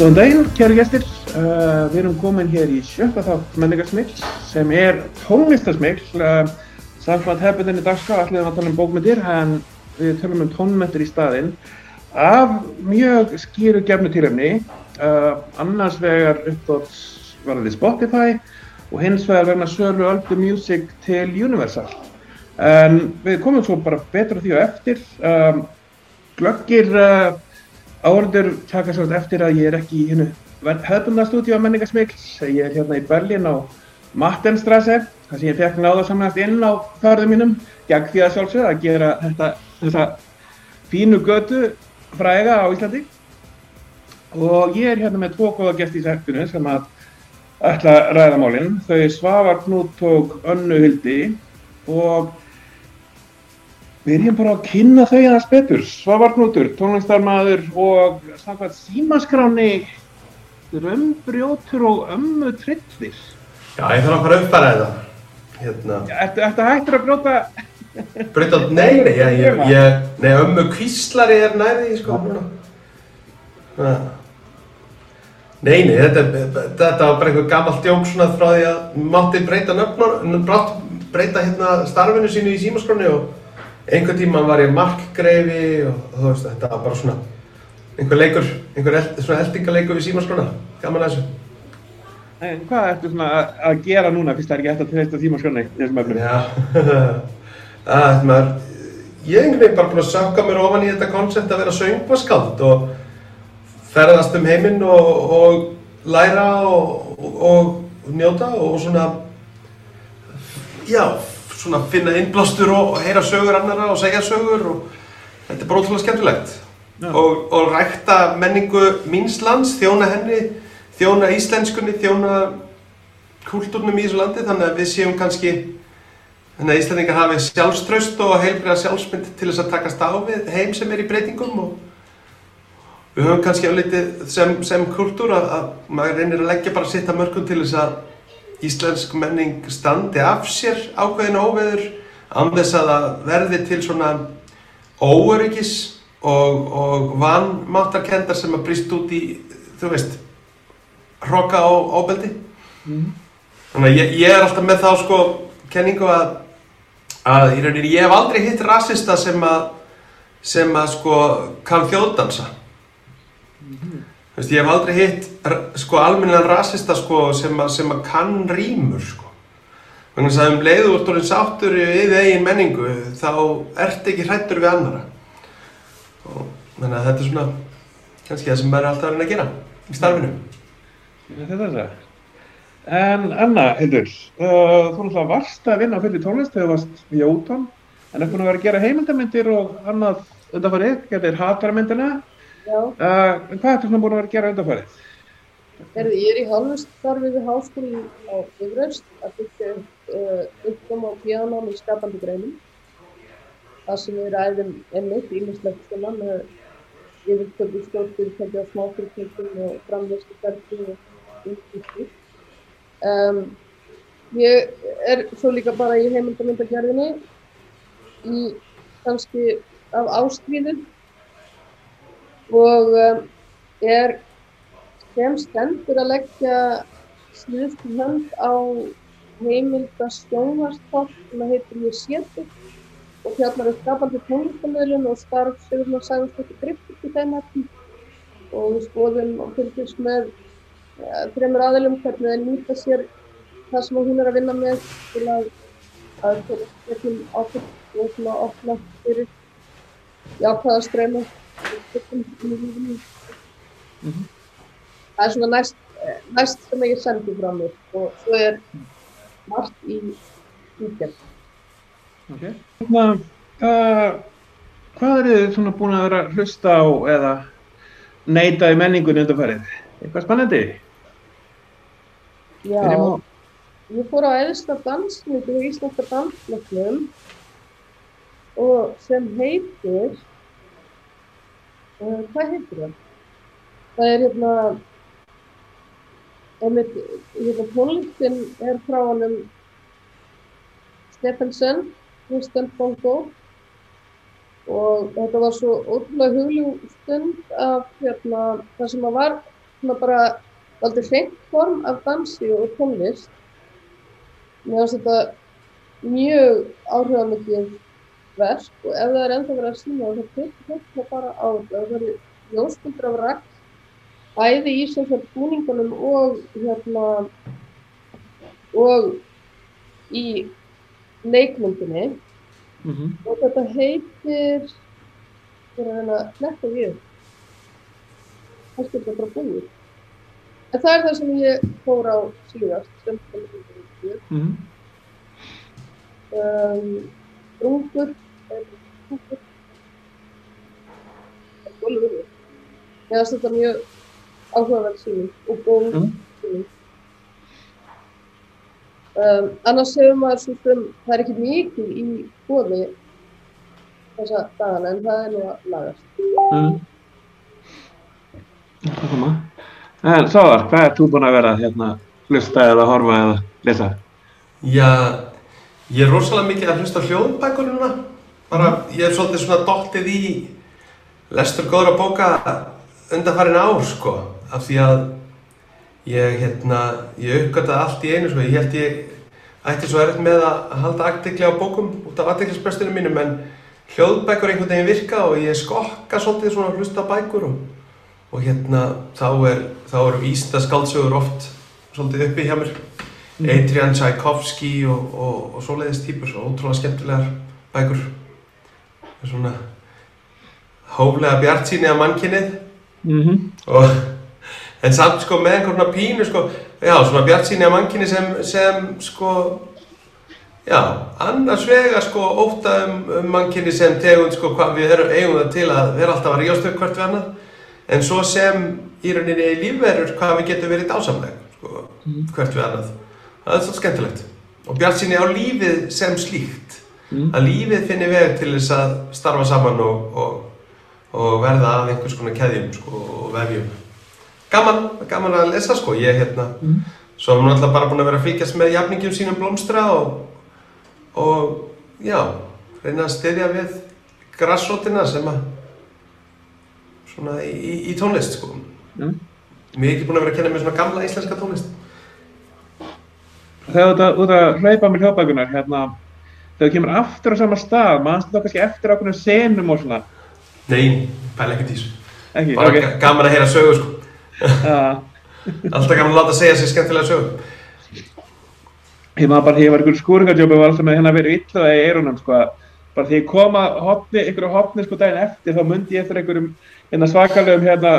Góðan daginn, kæru gestir. Uh, við erum komin hér í sjötta þátt menningarsmikl sem er tónlistarsmikl. Uh, samkvæmt hefðbundinni dagskrá ætlum við að tala um bókmyndir en við tölum um tónmyndir í staðinn af mjög skýru gefnu tilöfni. Uh, annars vegar uppdóts varðið Spotify og hins vegar vegna sölu Öldu Music til Universal. En við komum svo bara betra því á eftir. Um, glöggir uh, áhörður taka svolítið eftir að ég er ekki í hennu hefðbundastúdíu á menningarsmikl. Ég er hérna í Berlin á Mattenstrasse, þar sem ég fekk náða samlast inn á förðum mínum, gegn því að sjálfsögða að gera þetta, þessa fínu götu fræga á Íslandi. Og ég er hérna með tvo góða gesti í serpinu sem að ætla að ræða málinn. Þau Svavar Knút og Önnu Hildi og erum bara að kynna þau aðeins betur. Svavar Knútur, tónlistarmadur og samkvæmt símaskráni Drömbrjótur og Ömmu Trillir. Já, ég þarf að uppfæra þetta. Hérna, Ertu, ertu hættur að brjóta? breyta, nei, nei, ég, ég, ég, nei, ömmu kvíslari er nærði, sko. Nei, nei, þetta, þetta var bara einhver gammalt djók svona frá því að mátti breyta nöfnur, breyta hérna starfinu sínu í símaskroni og einhver tíma var ég markgreifi og þú veist, þetta var bara svona einhver leikur, einhver eld, svona eldingaleikur við símaskrona, gaman að þessu. Nei, hvað ertu svona að, gera núna fyrst það er ekki hægt að treysta símaskráni í þessum öfnum? Já, að maður, ég er einhvern veginn bara búin að sökka mér ofan í þetta koncept að vera söngvaskáld og ferðast um heiminn og, og læra og, og, og njóta og svona, já, svona finna innblástur og heyra sögur annara og segja sögur og þetta er bara ótrúlega skemmtilegt. Já. Og, og rækta menningu míns lands, þjóna henni, þjóna íslenskunni, þjóna kúltúrnum í þessu landi þannig að við séum kannski þannig að Íslandingar hafi sjálfströst og heilbriða sjálfsmynd til þess að takast á við heim sem er í breytingum og við höfum kannski álítið sem, sem kultúr að, að maður reynir að leggja bara sitt að mörgum til þess að íslensk menning standi af sér ákveðin óveður án þess að það verði til svona óöryggis og, og vanmáttarkendar sem að brýst út í, þú veist, hroka og óbeldi. Þannig að ég, ég er alltaf með þá sko kenningu að, að í rauninni ég hef aldrei hitt rasista sem að, sem að sko kann þjóðdansa. Veist, ég hef aldrei hitt sko almennilegan rasista sko sem að, sem að kann rýmur sko. Þannig að um leiðu úr orðin sáttur við eigin menningu þá ert ekki hrættur við annara. Og þannig að þetta er svona kannski það sem maður er alltaf að reyna að gera í starfinu. Þetta er það. En Anna, Hildur, uh, þú náttúrulega varst að vinna á fulli tónlist þegar þú varst í Jótón, en er búin að vera að gera heimildamindir og annað undanfarið, getur hatarmyndina. Uh, hvað ertu svona búin að vera að gera undanfarið? herði, ég er í hálfustarfi við háskóli á Bifröst að byggja uh, uppkom og píanóm í skapandi greinum. Það sem við ræðum einmitt ímislegt svona með yfirtöku stjórnfyrirtæki og smáfyrirtækjum og framleiðslu ferdi og ymsið. Um, ég er svo líka bara í heimildamöndagerðinni í kannski af ástríðu og um, er sem stendur að leggja síðustu hönd á heimilda sjónvarstátt sem að heitir Ég séti og fjallar um skapandi tónlistamöðlun og starf Sigurðar Sæðarsdóttir Griffith í þeim efnum og við skoðum og fylgjumst með ja, þreymur aðilum hvernig þeir nýta sér það sem hún er að vinna með til að að fyrir gegnum áfyrst og svona opna fyrir jákvæða í lífinu það er svona næst, næst sem ég sendi frá mér og svo er margt í útgerð. Okay. Hérna, uh, hvað eru þið svona búin að vera að hlusta á eða neyta í menningunni undanfarið? Eitthvað spennandi? Já, ég fór á eðsta dansmyndu í Íslandska dansflöknum og sem heitir, uh, hvað heitir það? Það er hérna, einmitt, hérna tónlistin er frá honum Stephenson, Kristján Bongo og þetta var svo ótrúlega hugljúm stund af hérna, það sem að var svona bara aldrei hreint form af dansi og tónlist. Mér finnst þetta mjög áhrifamikið verk og ef það er ennþá verið að sína þá tekur þetta bara á þetta. Það verður ljósmyndir af rakt, bæði í sem fyrir búningunum og hérna og í leikmyndinni Mm -hmm. og þetta heitir fyrir að reyna að hletta við kannski er þetta bara búið en það er það sem ég fór á síðast sem þetta Mm -hmm. um, Rungur Rungur Mér finnst þetta mjög áhugaverð síning og góð Mm. síning um, annars hefur maður svo sem það er ekki mikið í hóði þessa dagana en það er nú að lagast Mm. Það koma. En Sáðar, hvað er þú búinn að vera hérna, hlusta eða horfa eða lesa? Já, ég er rosalega mikið að hlusta hljóðbækur núna. Bara, ég hef svolítið svona dottið í lestur góðra bóka undanfarin ár, sko. Af því að ég, hérna, ég uppgötaði allt í einu, sko. Ég held ég ætti svo erfitt með að halda aðdegli á bókum út af aðdeglisbrestinu mínum, en hljóðbækur einhvern veginn virka og ég skokka svolítið svona að hlusta bækur og, og hérna, þá er, þá eru vísindaskáldsögur oft svolítið uppi hjá mér. Adrian Tchaikovsky og, og, og svoleiðis típur, svo ótrúlega skemmtilegar bækur. Það er svona hóflega bjart síni af mannkynnið Mm -hmm. og en samt sko með einhverjum pínu sko, já svona bjart síni af mannkynnið sem, sem sko, já, annars vega sko óta um, um mannkynnið sem tegund sko hvað við erum eigum það til að vera alltaf að ríðast upp hvert við annað en svo sem í rauninni í lífverður hvað við getum verið dásamleg sko, hvert við annað. Það er svolítið skemmtilegt. Og bjartsýni á lífið sem slíkt. Mm. Að lífið finni veg til þess að starfa saman og, og, og verða af einhvers konar keðjum sko, og vefjum. Gaman, gaman að lesa sko. Ég hérna, Mm. svo erum við náttúrulega bara búin að vera að fylgjast með jafningjum sínum blómstra og, og já, reyna að styðja við grassrótina sem að svona í, í, tónlist sko. Mm. Mér er ekki búin að vera að kenna með svona gamla íslenska tónlist. Þegar þú ert út að hlaupa með hljóðbækunar, hérna, þegar þú kemur aftur á sama stað, mannstu þá kannski eftir ákveðnum senum og svona, Nei, pæla ekkert í þessu. ekki? Bara Ok. ga- gaman að heyra sögu sko. Alltaf gaman að láta segja sér skemmtilega sögu. Ég maður bara, ég var ykkur skúringarjópi var alltaf með hérna verið illa í eyrunum, sko. Bara þegar ég kom að hopni, ykkur hopni sko daginn eftir, þá myndi ég eftir einhverjum hérna svakalegum hérna,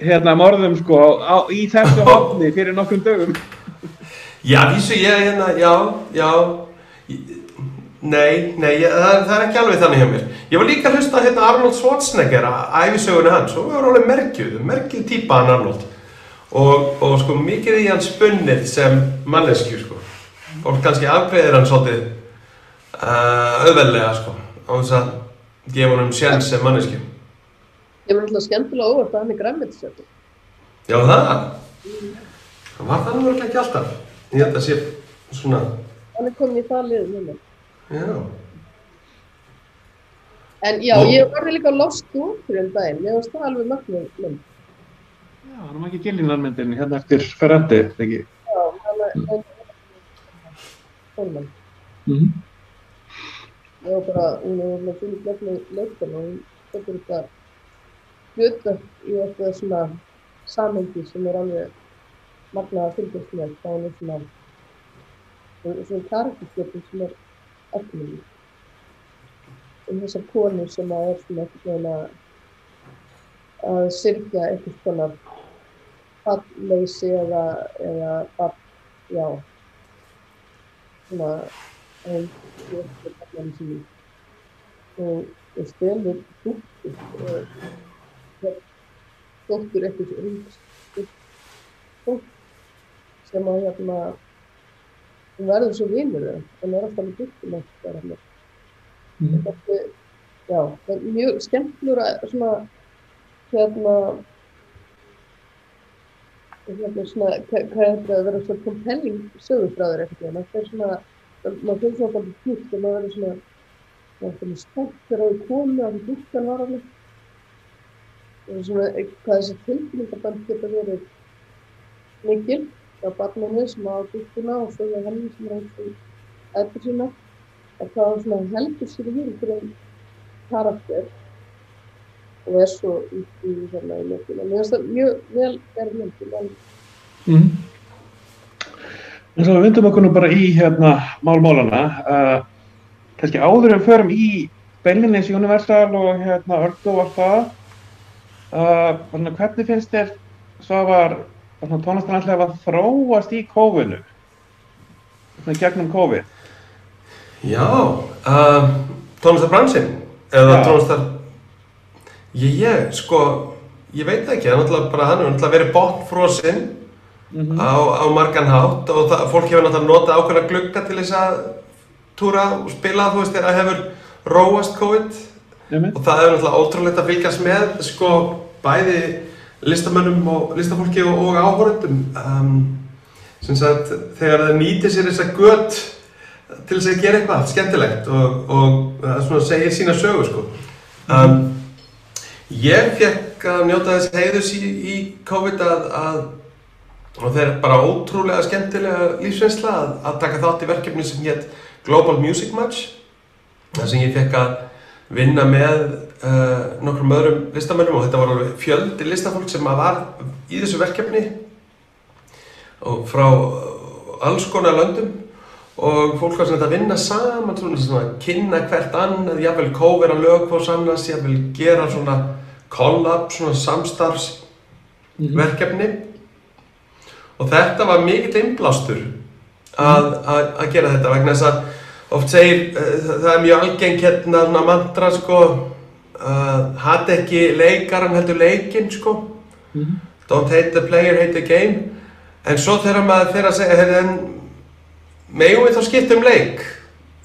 hérna morðum sko á, í þessu hopni fyrir nokkrum dögum. Já, vísu ég hérna, já, já. Nei, nei, ég, það, það er ekki alveg þannig hjá mér. Ég var líka að hlusta hérna Arnold Schwarzenegger, að æfisögunni hans, og það var alveg merkjuð, merkjuð típa hann Arnold. Og, og sko mikið í hann spunnið sem manneskju, sko. Fólk kannski afgreðir hann svolítið uh, auðveldlega, sko, á þess að gefa hann um sjens sem manneskju. Ég var náttúrulega skemmtilega óvart að hann er græmmetisötu. Já, það. Það var það nú ekki alltaf. Ég held að sé svona, Hann er komin í það liðið núna. já. En já, Nú- ég var líka lost út fyrir um daginn. Mér finnst það alveg mögnuð mynd. Já, hann var ekki gillinarmyndin hérna eftir Ferrandi, ekki? Já, hann er... hann er- Hólmann. Mm Ég var bara, hún er með fyrir glöfni leiktan og hún tekur þetta hlutverk í eitthvað svona samhengi sem er alveg magnað að fylgjast með. Það er svona, svona karakterstjöfn sem er eftirminni. Um þessar konur sem að er svona eitthvað svona að syrkja eitthvað svona falleysi eða, eða fall, já, svona sín og, stelur hérna, dóttur eitthvað ríks fólk sem að hérna hún verður svo vinur þeirra. En er alltaf með það hérna. -hmm. þetta, já, það er mjög skemmtlur að svona hérna hérna svona, hvað er þetta að vera svona compelling sögufræður eitthvað, það er svona maður finnst það bara djúpt og maður verður svona maður finnst spennt þegar það er komið að djúptan var alveg. Svona, hvað þessi tilfinningaband geta verið mikil hjá barninu sem á dúttuna og svo hjá henni sem er eins og ættir sína að það svona heldur sér í einhverjum karakter og er svo í þarna í myndina. Mér finnst það mjög vel gerð myndin en Mm. En svo við vindum okkur nú bara í hérna málmálana. Uh, kannski áður en förum í Beilinins Universal og hérna Ördu og allt það. Uh, þannig, hvernig finnst þér svo var tónlistan alltaf að þróast í kófinu? Svona gegnum kófið? Já, um, tónlistarbransinn eða tónlistar ég, ég, sko ég veit ekki, það er náttúrulega bara hann er náttúrulega verið botnfrosinn Mm á, á margan hátt og það, fólk hefur náttúrulega notað ákveðna glugga til þess að túra og spila, þú veist, þegar það hefur róast COVID og það er náttúrulega ótrúlegt að fylgjast með sko bæði listamönnum og listafólki og, og áhorundum um, sem sagt þegar það nýtir sér þessa gött til þess að gera eitthvað skemmtilegt og, og svona segir sína sögu sko. Um, ég fekk að njóta þess heiðus í, í COVID að, að og þeir bara ótrúlega skemmtilega lífsreynsla að, að taka þátt í verkefni sem hétt Global Music Match. Þar sem ég fekk að vinna með uh, nokkrum öðrum listamönnum og þetta var alveg fjöldi listafólk sem var í þessu verkefni og frá alls konar löndum og fólk var svona að vinna saman svona, svona kynna hvert annað, jafnvel kóvera lög hvort annars, jafnvel gera svona collab, svona samstarfsverkefni. Og þetta var mikill innblástur að, að, að gera þetta vegna þess að oft segir, uh, það er mjög algeng hérna svona mantra sko uh, hatt ekki leikaran heldur leikinn sko. Don't hate the player, hate the game. En svo þegar maður fyrir að segja megum við þá skipta um leik?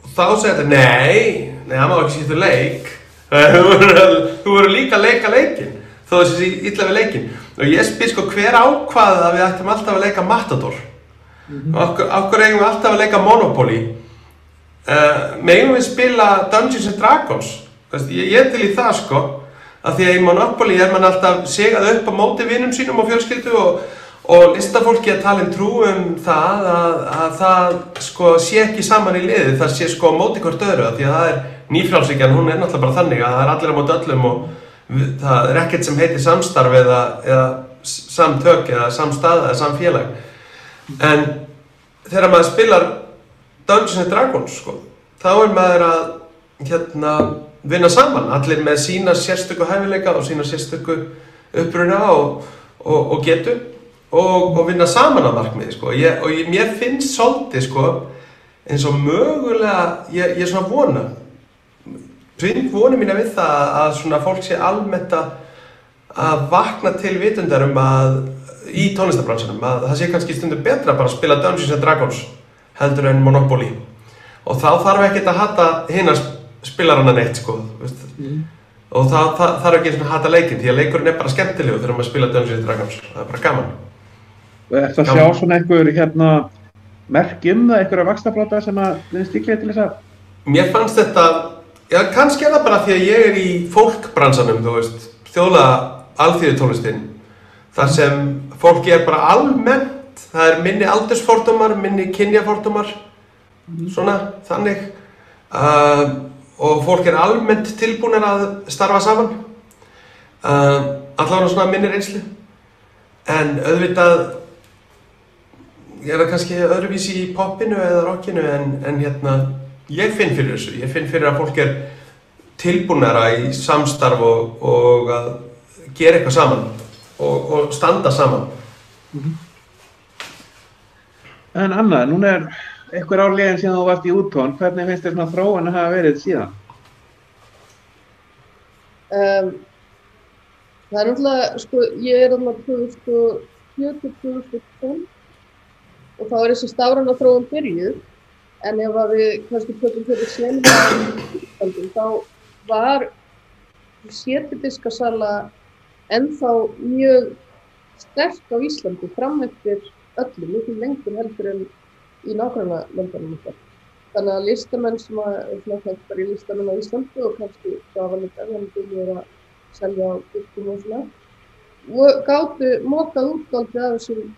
Og þá segja þetta nei, nei það má ekki skipta um leik. Þú verður- líka að leika leikinn þó þessi illa við leikinn. Og ég spyr sko hver ákvaði að við ættum alltaf að leika Matador? Okkur, okkur eigum við alltaf að leika Monopoly? Uh, megum við spila Dungeons and Dragons ég, er til í það sko að því að í Monopoly er mann alltaf segað upp á móti vinnum sínum og fjölskyldu og, og listafólki að tala um trú um það að, að það sko sé ekki saman í liði. Það sé sko móti hvort öðru af því að það er nýfrálsíkjan, hún er náttúrulega bara þannig að það er allir á móti öllum og það er ekkert sem heitir samstarf eða, eða samtök eða samstað eða samfélag. En þegar maður spilar Dungeons Dragons sko, þá er maður að hérna, vinna saman allir með sína sérstöku hæfileika og sína sérstöku uppruna og, og, og getu og, og vinna saman að markmiði sko. ég, og ég, mér finnst svolítið sko, eins og mögulega ég, ég svona að vona finn vonu mína við það að svona fólk sé almennt að að vakna til vitundar um að í tónlistabransunum að það sé kannski stundum betra bara að spila Dungeons and Dragons heldur en Monopoly og þá þarf ekkert að hata hinn að spilarana neitt sko veist. og það, það þarf ekki einu sinni að hata leikinn því að leikurinn er bara skemmtilegu þegar maður spila Dungeons and Dragons. Það er bara gaman. Og eftir að sjá svona einhver hérna merkjum það einhverja vaxtabrota sem að finnst líklega til þess að Mér fannst þetta, já kannski er það bara því að ég er í fólkbransanum, þú veist, þjóðlega alþýðu tónlistin, þar sem fólki er bara almennt, það er minni aldursfordómar, minni kynjafordómar, svona, þannig, uh, og fólk er almennt tilbúinir að starfa saman, uh, allavega svona minni reynslu, en auðvitað er það kannski öðruvísi í poppinu eða rockinu en, en hérna ég finn fyrir þessu, ég finn fyrir að fólk er tilbúnara í samstarf og, og að gera eitthvað saman og, og standa saman. En Anna, núna er einhver ár liðin síðan þú varst í úttón, hvernig finnst þér svona þróun að hafa verið síðan? Um, það er náttúrulega, sko, ég er náttúrulega 2004-2012 og þá er þessi stafræna þróun byrjuð, en ef að við kannski tökum fyrir senum þá var sétidiskasala ennþá mjög sterk á Íslandi fram eftir öllu, mikið lengur heldur en í nákvæmna löndunum okkar. Þannig að listamenn sem að, svona kannski bara í listamenn á Íslandi og kannski gafa líka þannig að selja á diskum og svona og gáttu mókað útgaldið af þessum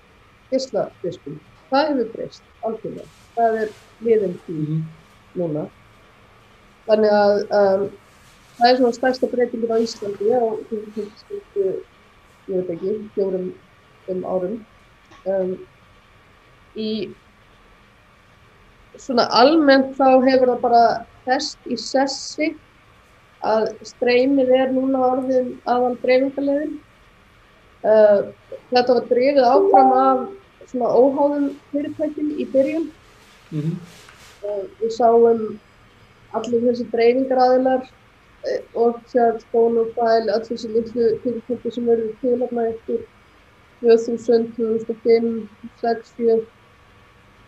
geisladiskum. Það hefur breyst algjörlega. Það er liðin tíð núna. Þannig að um, það er svona stærsta breytingin á Íslandi á skiltu, ég veit ekki, fjórum um árum. Um, í svona almennt þá hefur það bara fest í sessi að streymið er núna orðin aðal dreifingarlegin. Uh, þetta var drifið áfram af svona óháðum fyrirtækjum í byrjun. Mm -hmm. uh, við sáum allir þessi dreifingaraðilar uh, og sér Bonofile, allir þessi litlu fyrirtæki sem eru til hérna eftir 2000, 2005, 2006, 2007,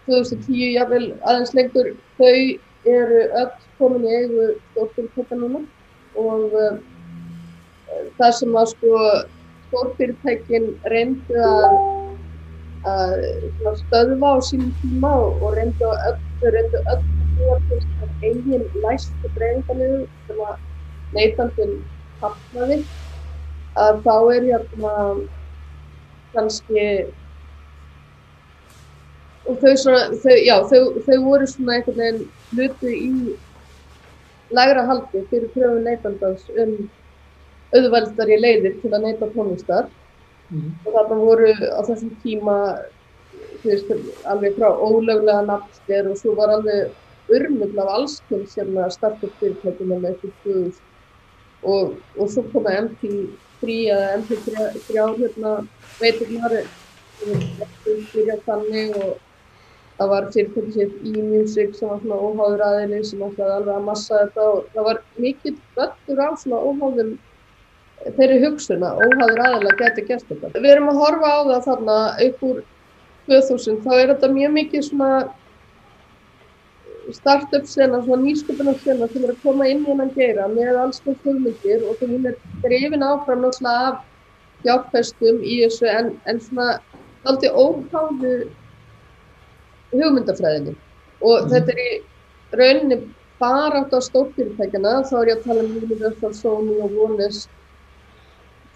2010, jável aðeins lengur, þau eru öll komin í eigu stórfyrirtækja núna og uh, það sem að sko stórfyrirtækin reyndu að, að stöðva á sínum tíma og, og reyndu öll, reyndu öll til eigin læstu dreifingarliðu sem að neytandin hafnaði. Að þá er hérna kannski og þau svona, þau, já, þau, þau voru svona einhvern veginn hlutu í lægra haldi fyrir kröfu neytandans um auðveldari leiðir til að neyta tónlistar mm. og þarna voru á þessum tíma veist, alveg frá ólöglega nafnstver og svo var alveg urmugl af allskynns hérna startup fyrirtækjum með eitthvað fjögust og, og svo koma MP3 eða MP3 hérna veiturnar þannig og það var fyrirtæki sér e-music sem var svona óháður aðeili sem ætlaði alveg að massa þetta og það var mikill böttur á svona óháðum þeirri hugsun að óháður aðeila geti gert þetta. Við erum að horfa á það þarna úr 2000 þá er þetta mjög mikið svona startup sena, svona nýsköpunar sena sem er að koma inn í hennan geira með alls með hugmyndir og þegar hún er drefin áfram náttúrulega af hjálpfestum í þessu en, en svona aldrei óháðu hugmyndafræðinu og mm. þetta er í rauninni bara átt á stórfyrirtækjana, þá er ég að tala um Universal, Sony og Warner.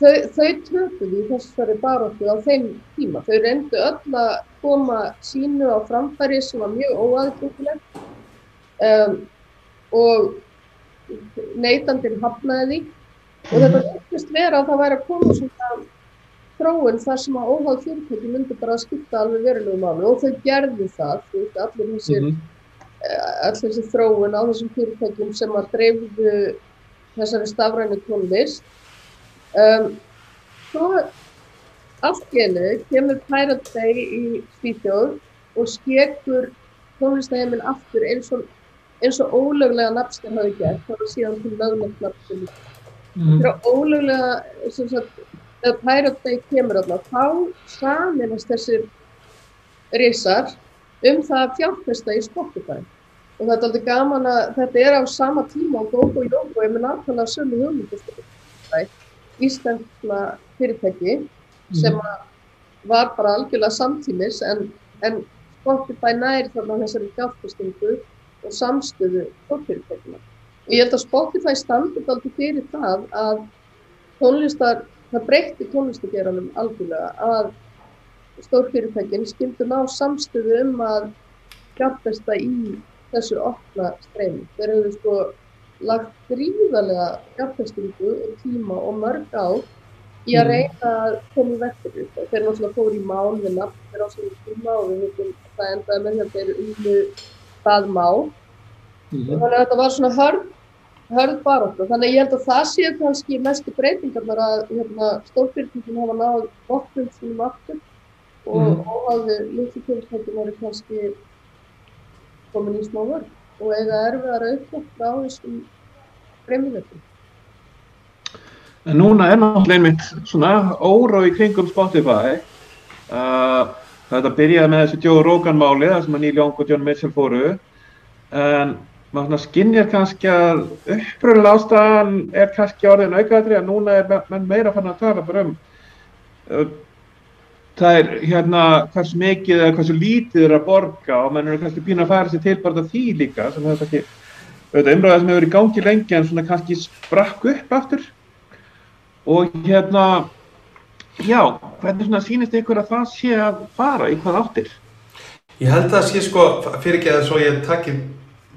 Þau, þau töpuði í þessari baráttu á þeim tíma. Þau reyndu öll að koma sínu á framfæri sem var mjög óaðgengilegt. Um, og neytandin hafnaði því. Og þetta veitist vera að það væri að koma svona þróun þar sem að óháð fyrirtæki myndi bara að skipta alveg verulegu máli og þau gerðu það, þú veist, allir þessir, mm -hmm. allir þessi þróun á þessum fyrirtækjum sem að dreifðu þessari stafræni tónlist. Um, svo enu kemur Pirate Bay í Svíþjóð og skekur tónlistaheimin aftur eins og, eins og ólöglega nafnstæð hafi gert, það var síðan til löglegt nafnstæð. Mm -hmm. Það er ólöglega, sem sagt, þegar Pirate Bay kemur alltaf, þá saminast þessir risar um það að fjárfesta í Spotify. Og þetta er alltaf gaman að þetta er á sama tíma á GoGo Yogo, ég með náttúrulega sömu hugmyndu Spotify, íslenskna fyrirtæki sem var bara algjörlega samtímis en, en Spotify næri þarna þessari fjárfestingu og samstöðu fórfyrirtækina. Og ég held að Spotify standið alltaf fyrir það að tónlistar það breytti tónlistageranum algjörlega að stórfyrirtækinn skildu ná samstöðu um að fjárfesta í þessu opna streymi. Þeir hefðu sko lagt gríðarlega fjárfestingu og tíma og mörg á í að reyna að koma í vektur. Þeir náttúrulega fóru í mál við nafnir á svona tíma og við veitum að það endaði með því að þeir eru unnu það mál. Mm -hmm. Þannig að þetta var svona hörn hörð baróttu. Þannig ég held að það séu kannski mestu breytingarnar að hérna, stórfyrirtækjum hafa náðu bóttum sínum aftur og mm. óháðu lítið eru kannski komin í smá vörð og eiga erfiðar auðvitað á þessum fremjumöldum. En núna er náttúrulega einmitt svona óráð í kringum Spotify. Uh, þetta byrjaði með þessi Joe Rogan máli þar sem að Neil Young og John Mitchell fóru en maður skinnjar kannski að uppröðulega ástæðan er kannski orðin aukaðri að núna er menn meira fann að tala bara um uh, það er hérna hversu mikið eða hversu lítið er að borga og menn eru kannski býna að fara sér til bara því líka sem þetta ekki umræða sem hefur verið í gangi lengi en svona kannski sprakk upp aftur og hérna, já, hvernig svona sýnist ykkur að það sé að fara í hvað áttir? Ég held að sé sko fyrirgeða svo ég takki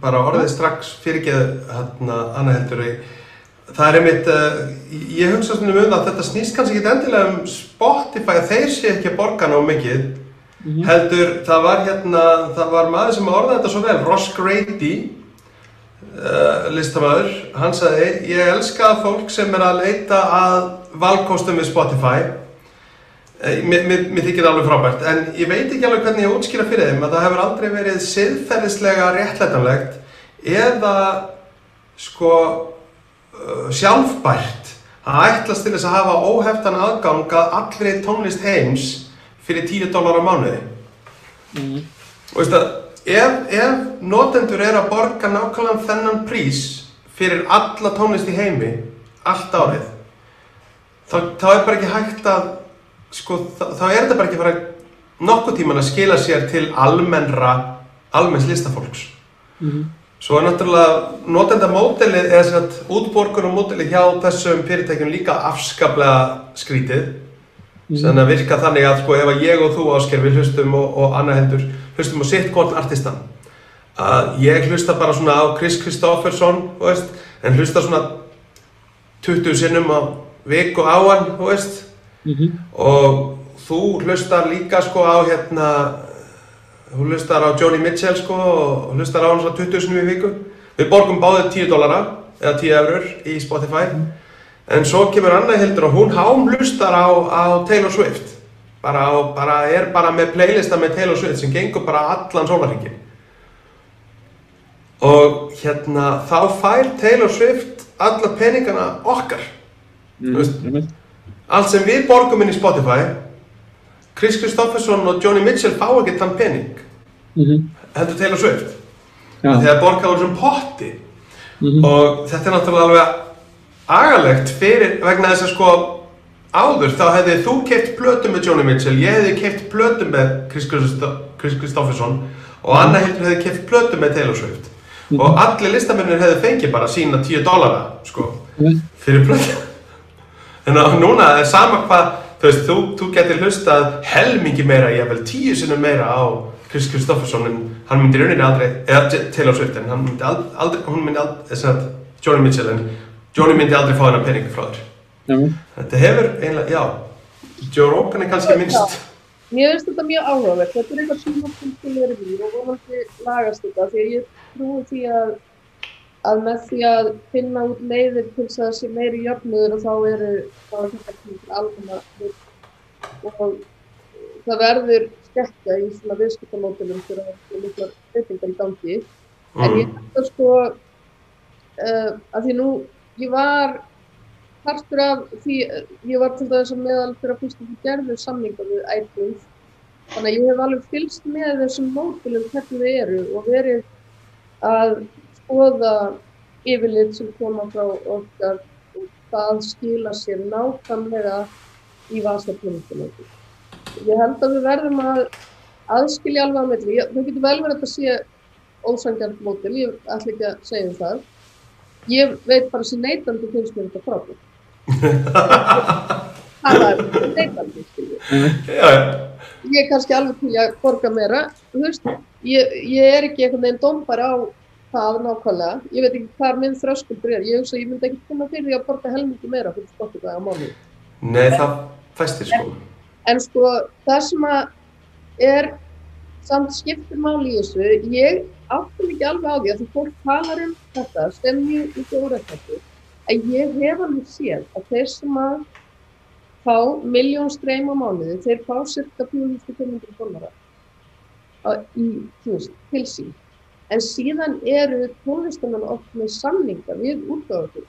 bara orðið strax fyrirgeða hérna annað heldur Það er einmitt, uh, ég hugsa svona um það að þetta snýst kannski ekki endilega um Spotify að þeir sé ekki að borga ná mikið. Mm -hmm. heldur, það var hérna, það var maður sem orðaði þetta svo vel, Ross Grady uh, listamæður, hann sagði ég elska fólk sem er að leita að valkostum við Spotify mér, mér, mér þykir það alveg frábært, en ég veit ekki alveg hvernig ég útskýra fyrir þeim að það hefur aldrei verið siðferðislega réttlætanlegt eða sko uh, sjálfbært að ætlast til þess að hafa óheftan aðgang að allri tónlist heims fyrir 10 dólar á mánuði. Mm. Og veist að ef, ef notendur er að borga nákvæmlega þennan prís fyrir alla tónlist í heimi, allt árið, þá, þá er bara ekki hægt að, sko, þá, er þetta bara ekki að fara nokkuð tíman að skila sér til almennra, almenns listafólks. Mm. Svo er náttúrulega notendamódelið eða svona útborgunumódelið hjá þessum fyrirtækjum líka afskaplega skrítið. Mm. Þannig að virka þannig að sko ef að ég og þú ásker við hlustum og, og annað heldur hlustum á sitt gott artistan. Að ég hlusta bara svona á Chris veist, en hlusta svona 20 sinnum á viku á hann, þú veist. Mm -hmm. Og þú hlustar líka sko á hérna Hún hlustar á Joni Mitchell sko og hlustar á hann svona 20 snú í viku. Við borgum báðið 10 dólara eða 10 eurur í Spotify. Mm. En svo kemur Anna Hildur og hún hám hlustar á, á Taylor Swift. Bara, á, bara er bara með playlista með Taylor Swift sem gengur bara allan sólarhengin. Og hérna þá fær Taylor Swift alla peningana okkar. Mm. Allt sem við borgum inn í Spotify Chris Kristofferson og Joni Mitchell fá ekki þann pening mm -hmm. heldur Taylor Swift ja. þegar borgaður sem potti mm -hmm. og þetta er náttúrulega alveg agalegt fyrir vegna þess að sko áður þá hefði þú keipt plötu með Joni Mitchell ég hefði keipt plötu með Chris, Kristofferson og Anna Hildur hefði keipt plötu með Taylor Swift mm -hmm. og allir listamennir hefði fengið bara sína 10 dólara sko mhm. fyrir plötu en núna er sama hvað þú veist, þú, þú getur hlustað helmingi meira, ég vel tíu sinnum meira á Chris Kristofferson en hann myndi rauninni aldrei, eða Taylor Swift en hann myndi aldrei, hún myndi aldrei, þess að Joni Mitchell en Joni myndi aldrei fá hennar peningi frá þér. Mm. Þetta hefur einlega, já, Joe Rogan er kannski minnst. Mér finnst þetta mjög áhugavert, þetta er eitthvað sem ég finnst til að vera við og vonandi lagast þetta því að ég trúi því að að með því að finna út leiðir til þess að það sé meiri jöfnur og þá eru það þetta til alveg og það verður skekka í svona viðskiptamótilum fyrir að það er mikla breytingar í gangi. Mm. en ég hætti að sko uh, að því nú ég var partur af því ég var til dæmis að meðal fyrir að fyrstu því gerðu samninga við iTunes þannig að ég hef alveg fylst með þessum mótilum hvernig þið eru og verið að skoða yfirlit sem koma frá okkar og það skila sér nákvæmlega í vasarpjónutunum. Ég held að við verðum að aðskilja alveg á melli. Það getur vel verið að þetta sé ósangjart mótil, ég ætla ekki að segja um það. Ég veit bara sem neytandi finnst mér þetta frábært. það er neytandi, skiljið. Ég er kannski alveg til að borga meira. Veist, ég, ég er ekki einhvern veginn dómbari á það nákvæmlega. Ég veit ekki hvað minn þröskuldur er. Ég hugsa að ég myndi ekki finna fyrir því að borga helmikið meira fyrir Spotify á mánu. Nei, en, það fæstir sko. En, en sko, það sem að er samt skiptur máli í þessu, ég áttum ekki alveg á því að því fólk talar um þetta, stemmi ekki órættættu, en ég hef alveg séð að þeir sem að fá miljón streym á mánuði, þeir fá cirka 400-500 dólara í, þú veist, til sín en síðan eru tónlistamenn oft með samninga við útgáður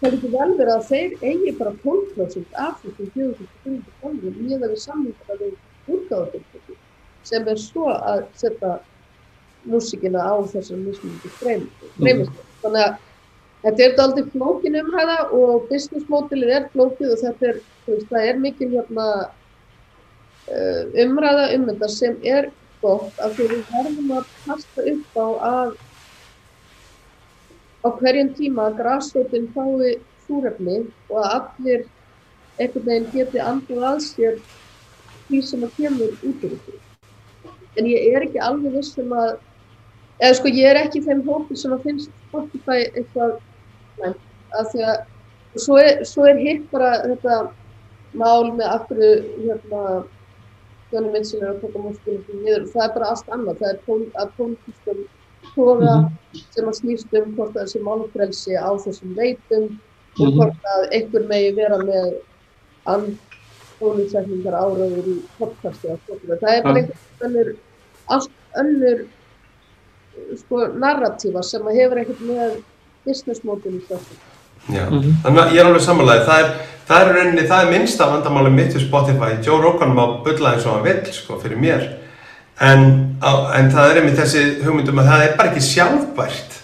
það getur vel verið að þeir eigi bara 12% af þessum 4.500 tónlum með að við samninga við útgáður sem er svo að setja músikina á þessar mismunandi freymislega. Mm. Þannig að þetta er aldrei flókin umhæða og business modelið er flókið og þetta er, veist, er mikil hérna, uh, umræða um þetta sem er gott að við verðum að kasta upp á að á hverjum tíma að græsveitin fái súrefni og að allir einhvern veginn geti andið að sér því sem að kemur út úr þessu. En ég er ekki alveg viss um að, eða sko ég er ekki þeim hópi sem að finnst Spotify eitthvað næmt, af því að svo er, er hitt bara þetta mál með af hverju hérna Jóni Minnsson er að taka múlskilum niður og það er bara allt annað, það er að pólitískum toga sem að snýst um hvort það sé málfrelsi á þessum veitum og Mhm. hvort að einhver megi vera með andbólusetningar áraður í podcasti. Það er bara einhvern önnur, allt önnur sko narratífa sem að hefur ekkert með business model í þessu. Mhm. þannig að ég er alveg samanlega, það er, það er í rauninni, það er minnsta vandamáli mitt við Spotify, Joe Rogan má bulla eins og hann vill, sko, fyrir mér, en, á, en það er einmitt þessi hugmyndum að það er bara ekki sjálfbært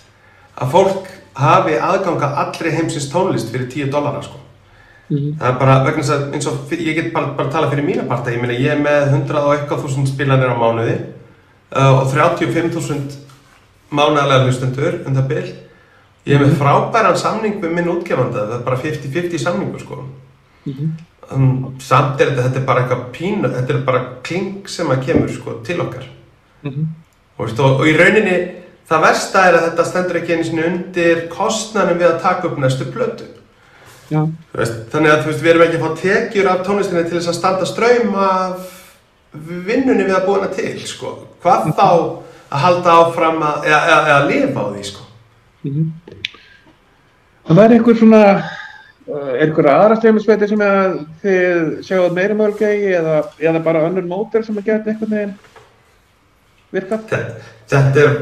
að fólk hafi aðganga allri heimsins tónlist fyrir 10 dólarar, sko. Mhm. Það er bara vegna þess að eins og fyr- ég get bara, bara tala fyrir mína parta, ég meina ég er með 100 og eitthvað þúsund spilanir á mánuði uh, og 35.000 mánaðlega hlustendur um það bil. Ég er með frábæran samning við minn útgefanda, það er bara 50-50 samningu sko. Mhm. Um, samt er þetta, þetta er bara eitthvað pínu, þetta er bara kling sem að kemur sko til okkar. Mhm. Og, veist, og, og í rauninni, það versta er að þetta stendur ekki einu sinni undir kostnanum við að taka upp næstu. Já. Þú Veist, þannig að þú veist, við erum ekki að fá tekjur af tónlistinni til þess að standa ströym af vinnunni við að búa hana til, sko. Hvað þá að halda áfram að, eða, eða, eða lifa á því, sko. Mhm. Það væri einhver svona, uh, er einhver aðra stjórnisveiti sem að þið sjáuð meira mögulegi eða, eða bara önnur mótel sem að geta einhvern veginn virkað? Þetta, þetta er,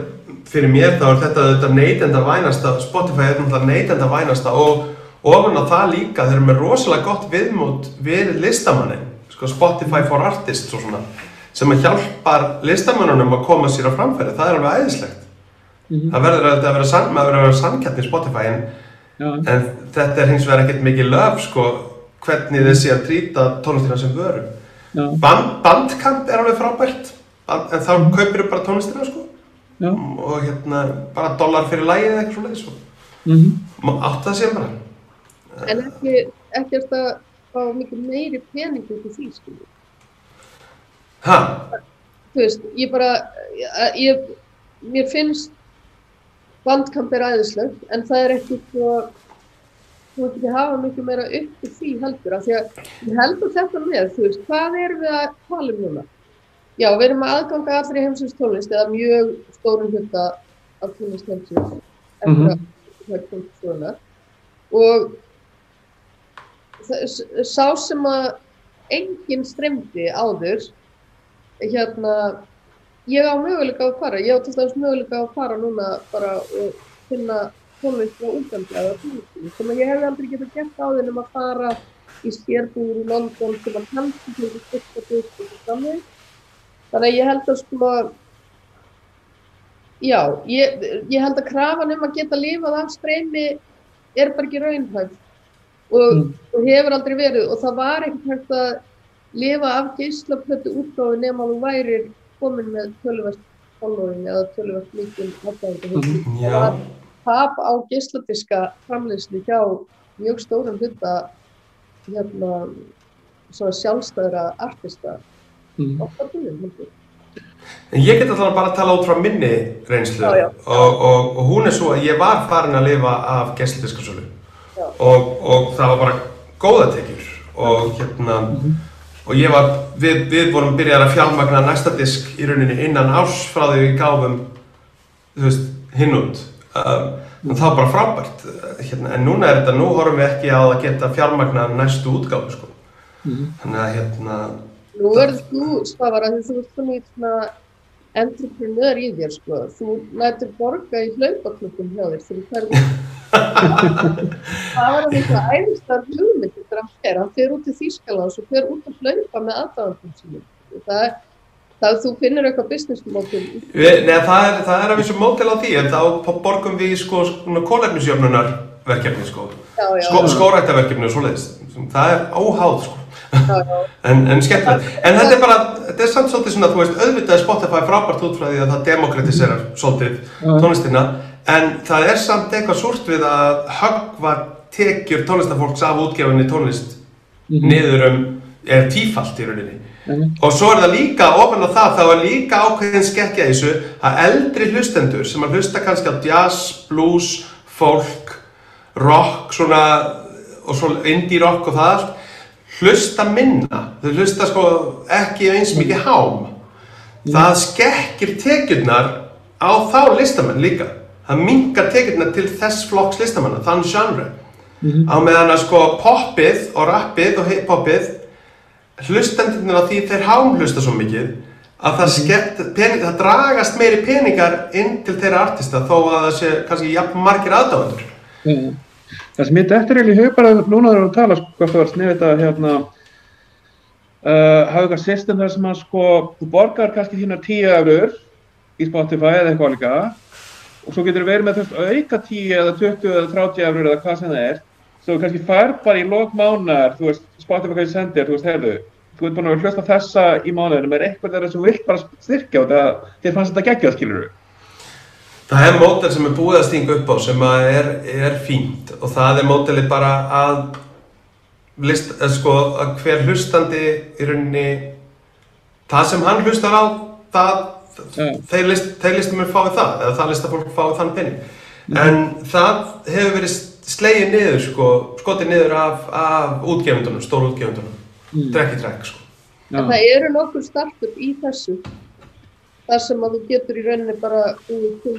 fyrir mér þá er þetta, þetta neytenda vænasta, Spotify er náttúrulega neytenda vænasta og ofan á það líka, þeir eru með rosalega gott viðmót við listamannin, sko Spotify for Artists og svona, sem að hjálpar listamannunum að koma sér á framfæri, það er alveg æðislegt. Mhm. Það verður að vera, sann, maður verður að vera sannkjarni í Spotify en, Já. en þetta er hins vegar ekkert mikið löf, sko, hvernig þessi að trýta tónlistina sem vöru. Já. Band, bandkamp er alveg frábært, en þá kaupir þú bara tónlistina, sko Já. og hérna bara dólar fyrir lægið eða eitthvað svoleiðis og Mhm. átt það sér bara En ekki, ekki er þetta fá mikið meiri pening út í því, skiljum. ha, þú veist, ég bara, ég, ég, mér finnst bandkamp er æðislegt, en það er ekki svo, þú veit ekki hafa mikið meira upp til því heldur, af því að ég heldur þetta með, þú veist, hvað erum við að tala um núna? Já, við erum að aðganga allri heimsins tónlist, eða mjög stórum hluta af tónlist heimsins, eftir Mhm. að það kom svona, og þess- sá sem að enginn streymdi áður, hérna, ég á möguleika að fara, ég á til dæmis möguleika að fara núna bara og finna tónlist frá tónlistinu, sem að ég hefði aldrei getað gert á þeim að fara í skérbúður í London sem að kannski fyrir styrka búst og þannig. Þannig að ég held að sko, já, ég, ég held að krafan um að geta lifað af streymi er bara ekki raunhæft og, Mm. og hefur aldrei verið og það var ekkert hægt að lifa af geislaplötu útgáfi nema að þú værir komin með tölvert following eða tölvert mikil aðgæðingu. Mhm. Það var tap á geisladiska framleyslu hjá mjög stórum hluta hérna svona sjálfstæðra artista Mhm. okkar búin, en ég get alltaf bara að tala út frá minni reynslu Já, já. Og, og, og hún er svo að ég var farin að lifa af gæstladiskasölu Já. og, og það var bara góða tekjur og hérna og ég var, við, við vorum byrjar að fjármagna næsta disk í rauninni innan árs frá því við gáfum þú veist, hinn út um, en það var bara frábært hérna, en núna er þetta, nú horfum við ekki á að geta fjármagna næstu útgáfu sko. Mhm. þannig að hérna Nú verður þú, Svavar, að þú ert svona í svona entrepreneur í þér, sko. Þú lætur borga í hlaupaklubum hjá þér þú ferð Það var eitthvað æðistar hugmynd þegar hann fer. Hann fer út til Þýskalands og fer út að hlaupa með aðdáðandum sínum. Það er, það er þú finnur eitthvað business. Við, neða, það, er, það er að vissu mótel á því en þá borgum við sko, sko kólefnisjöfnunar verkefni sko. Sko, skóræktaverkefni og svoleiðis það er óháð sko. en, en skemmtilegt en þetta er bara, þetta er samt svolítið svona þú veist, auðvitað Spotify frábært út frá því að það demokratiserar svolítið Já. tónlistina en það er samt eitthvað súrt við að höggva tekjur tónlistafólks af útgefinni tónlist Mhm. niður um, er tífalt í rauninni. Mhm. Og svo er það líka, ofan á það, þá er líka ákveðin skekkja í þessu að eldri hlustendur sem að hlusta kannski á jazz, blues, folk, rock, svona, og svo indie rock og það allt, hlusta minna. Þau hlusta sko ekki eins mikið hám. Það skekkir tekjurnar á þá listamenn líka. Það mingar tekjurnar til þess flokks listamanna, þann genre. Á meðan að sko poppið og rappið og hip-hopið hlustendurnir á því þeir hámhlusta svo mikið að það, skemmt, pening, það dragast meiri peningar inn til þeirra artista þó að það sé kannski jafn margir aðdáðandur. Mm. Það sem ég eftir eiginlega hug bara núna þegar við tala sko, hvort það var sniðið að hérna uh, hafa eitthvað system þar sem að sko þú borgar kannski þínar 10 eurur í Spotify eða eitthvað líka og svo getur þú verið með þú veist auka 10 eða 20 eða 30 eurur eða hvað sem það er. Svo þú kannski fær bara í lok mánar þú veist Spotify kannski sendir þú veist heyrðu þú ert búin að hlusta á þessa í mánuðinu með eitthvað þeirra sem þú vilt bara styrkja og það þér fannst þetta geggjað skilur Það er mótel sem er búið að stinga upp á sem að er, er fínt og það er mótelið bara að, list, að, sko, að hver hlustandi í rauninni það sem hann hlustar á það, Ja. þeir, list, þeir listamenn fáið það eða það listafólk fáið þann penning en það hefur verið slegið niður sko, skotið niður af, af útgefundunum, stóru útgefundunum Mm. trekk í trekk sko. En það eru nokkur startup í þessu þar sem að þú getur í rauninni bara til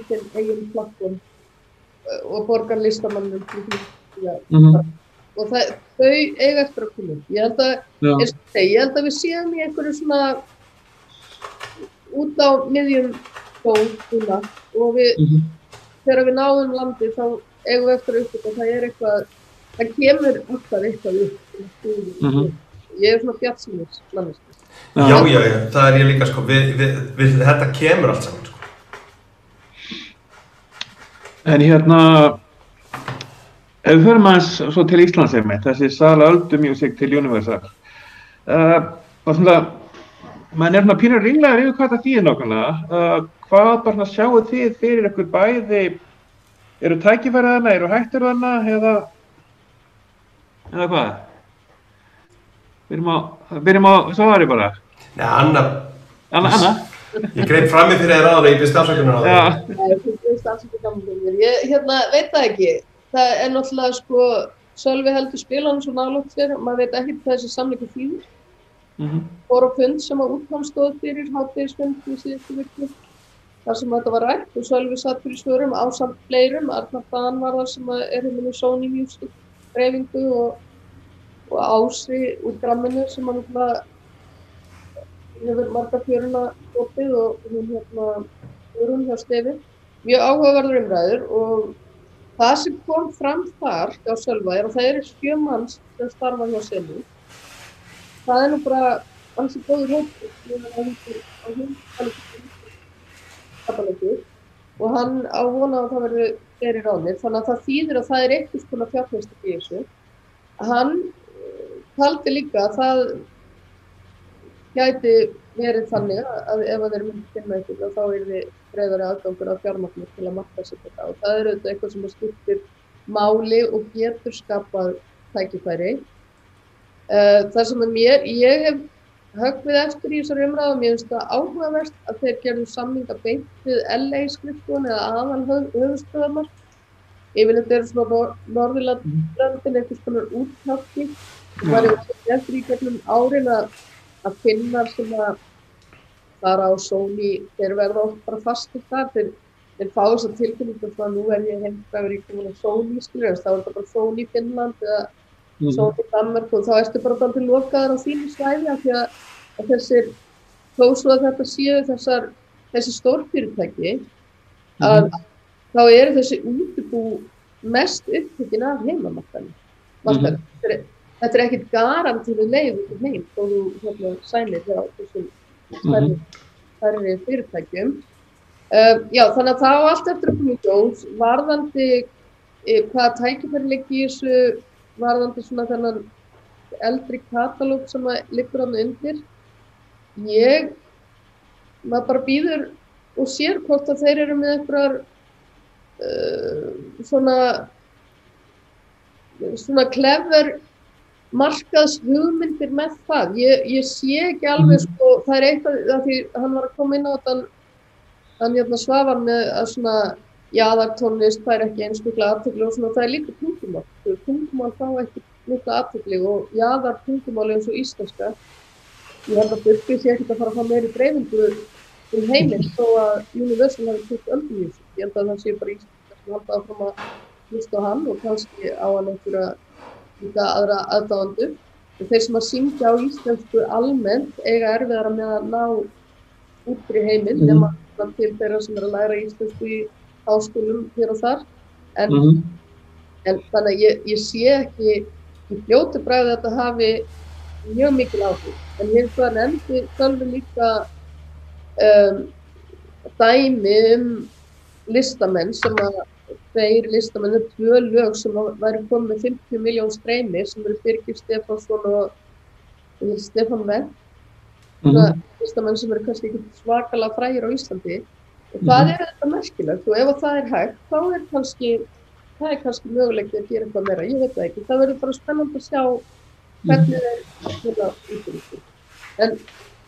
þinn eigin plattform uh, og borgar listamannum til því. Já. Mhm. og það, þau eiga eftir að koma. Ég held að, eins og segi, ég held að við séum í einhverju svona út á miðjum ból núna og við, Mhm. þegar við náðum landi þá eigum við eftir að uppgöta það er eitthvað, það kemur alltaf eitthvað upp. Mhm. Ég er svona bjartsýnis, manneskja. Já, já, já, það er ég líka sko, við, við, við, þetta kemur allt saman sko. En hérna, ef við förum aðeins svo til Íslands einmitt, þessi Sala Öldu Music til Universal, uh, og svona, maður er svona pínur ringlegar yfir hvað það þýðir nákvæmlega, uh, hvað bara sjáu þið fyrir ykkur bæði, eru tækifærið þarna, eru hættur þarna, eða, eða hvað? Byrjum á, byrjum á svari bara. Nei, Anna, Anna, Anna? ég greip frammi fyrir þér áður og ég byrst afsökunar á það. Nei, alls ekki gaman fyrir mér. Ég hérna, veit það ekki. Það er náttúrulega sko, Sölvi heldur spilanum svo nálátt fyrir, maður veit ekki hvað þessi samleikur þýðir. Mhm. Fór á fund sem að útkom stóð fyrir hátegisfund í síðustu viku. Þar sem þetta var rætt og Sölvi satt fyrir svörum á samt fleirum. Arnar Dan var það sem að er hérna Sony Music dreifingu og, og Ási úr gramminu sem að náttúrulega hefur marga fjöruna opið og hún hérna Guðrún hjá Stefi. Mjög áhugaverður umræður og það sem kom fram þar hjá Sölva er að það eru sjö manns sem starfa hjá Selu. Það er nú bara ansi góður. Ég meina, það heitir á hún, hann er og hann á vona að það verði fyrir ránir. Þannig að það þýðir að það er eitthvað svona fjárfæstik í þessu. Hann taldi líka að það gæti verið þannig að ef að þeir myndi finna eitthvað þá er þið breyðari aðgangur á fjármagnir til að marka sér þetta og það er auðvitað eitthvað sem skiptir máli og getur skapað tækifæri. Uh, það sem er mér, ég hef höggvið eftir í þessari umræðu og mér finnst það áhugaverst að þeir gerðu samninga beint við LA skrifstofun eða aðal höfustöðamar. Yfirleitt eru svona nor Norðurlandin einhvers konar úttátti og maður hefur eftir í gegnum árin að að finna að fara á Sony, þeir verða oft bara fastir þar, þeir, þeir fá þess að tilkynningu frá nú er ég heimfræður í komin á Sony, skilur, þá er þetta bara Sony Finnland eða Sony Danmark og þá ertu bara bara til lokaðar á þínu svæði af því að, að þessir, þó svo að þetta séu þessar, þessi stórfyrirtæki, að þá eru þessi útibú mest upptökin af. Markaðinu. Þetta er- Þetta er ekkert garantíðu leið út um heim þó þú hérna, sænir hjá þessum stærri, stærri fyrirtækjum. Uh, já, þannig að það á allt eftir að koma í ljós varðandi e, hvaða tækifæri liggi í þessu varðandi svona þennan eldri katalóg sem að liggur hann undir. Ég, maður bara býður og sér hvort að þeir eru með einhverjar uh, svona svona klefur markaðs hugmyndir með það. Ég, ég sé ekki alveg, sko, það er eitthvað að því hann var að koma inn á þetta, hann hérna svafar með að svona jaðartónlist fær ekki einstaklega aðtökli og svona það er líka tungumál. Tungumál fá ekki mikla aðtökli og jaðar tungumál eins og íslenska. Ég held að Burfi sé ekkert að fara að fá meiri dreifingu um heiminn þó að Universal hafi kvitt öllum í þessu. Ég held að það sé bara íslenska sem halda áfram að hlusta á hann og kannski á hann einhverja líka aðra aðdáðandur. Þeir sem að syngja á íslensku almennt eiga erfiðara með að ná út fyrir heiminn Mhm. nema mm. til þeirra sem er að læra íslensku í háskólum hér og þar. En, Mhm. en þannig að ég, ég sé ekki í fljótu bræði að þetta hafi mjög mikil áhrif. En hins vegar nefndi Sölvi líka um, dæmi um listamenn sem að tveir listamenn, það er tvö lög sem væri komið með 50 miljón streymi sem eru Birgir Stefánsson og og Stefán Menn Mhm. listamenn sem eru kannski ekki svakalega frægir á Íslandi. Og það Mhm. er þetta merkilegt? Og ef að það er hægt þá er kannski það er kannski möguleik að gera eitthvað meira, ég veit það ekki. Það verður bara spennandi að sjá hvernig þeir vilja útrústu en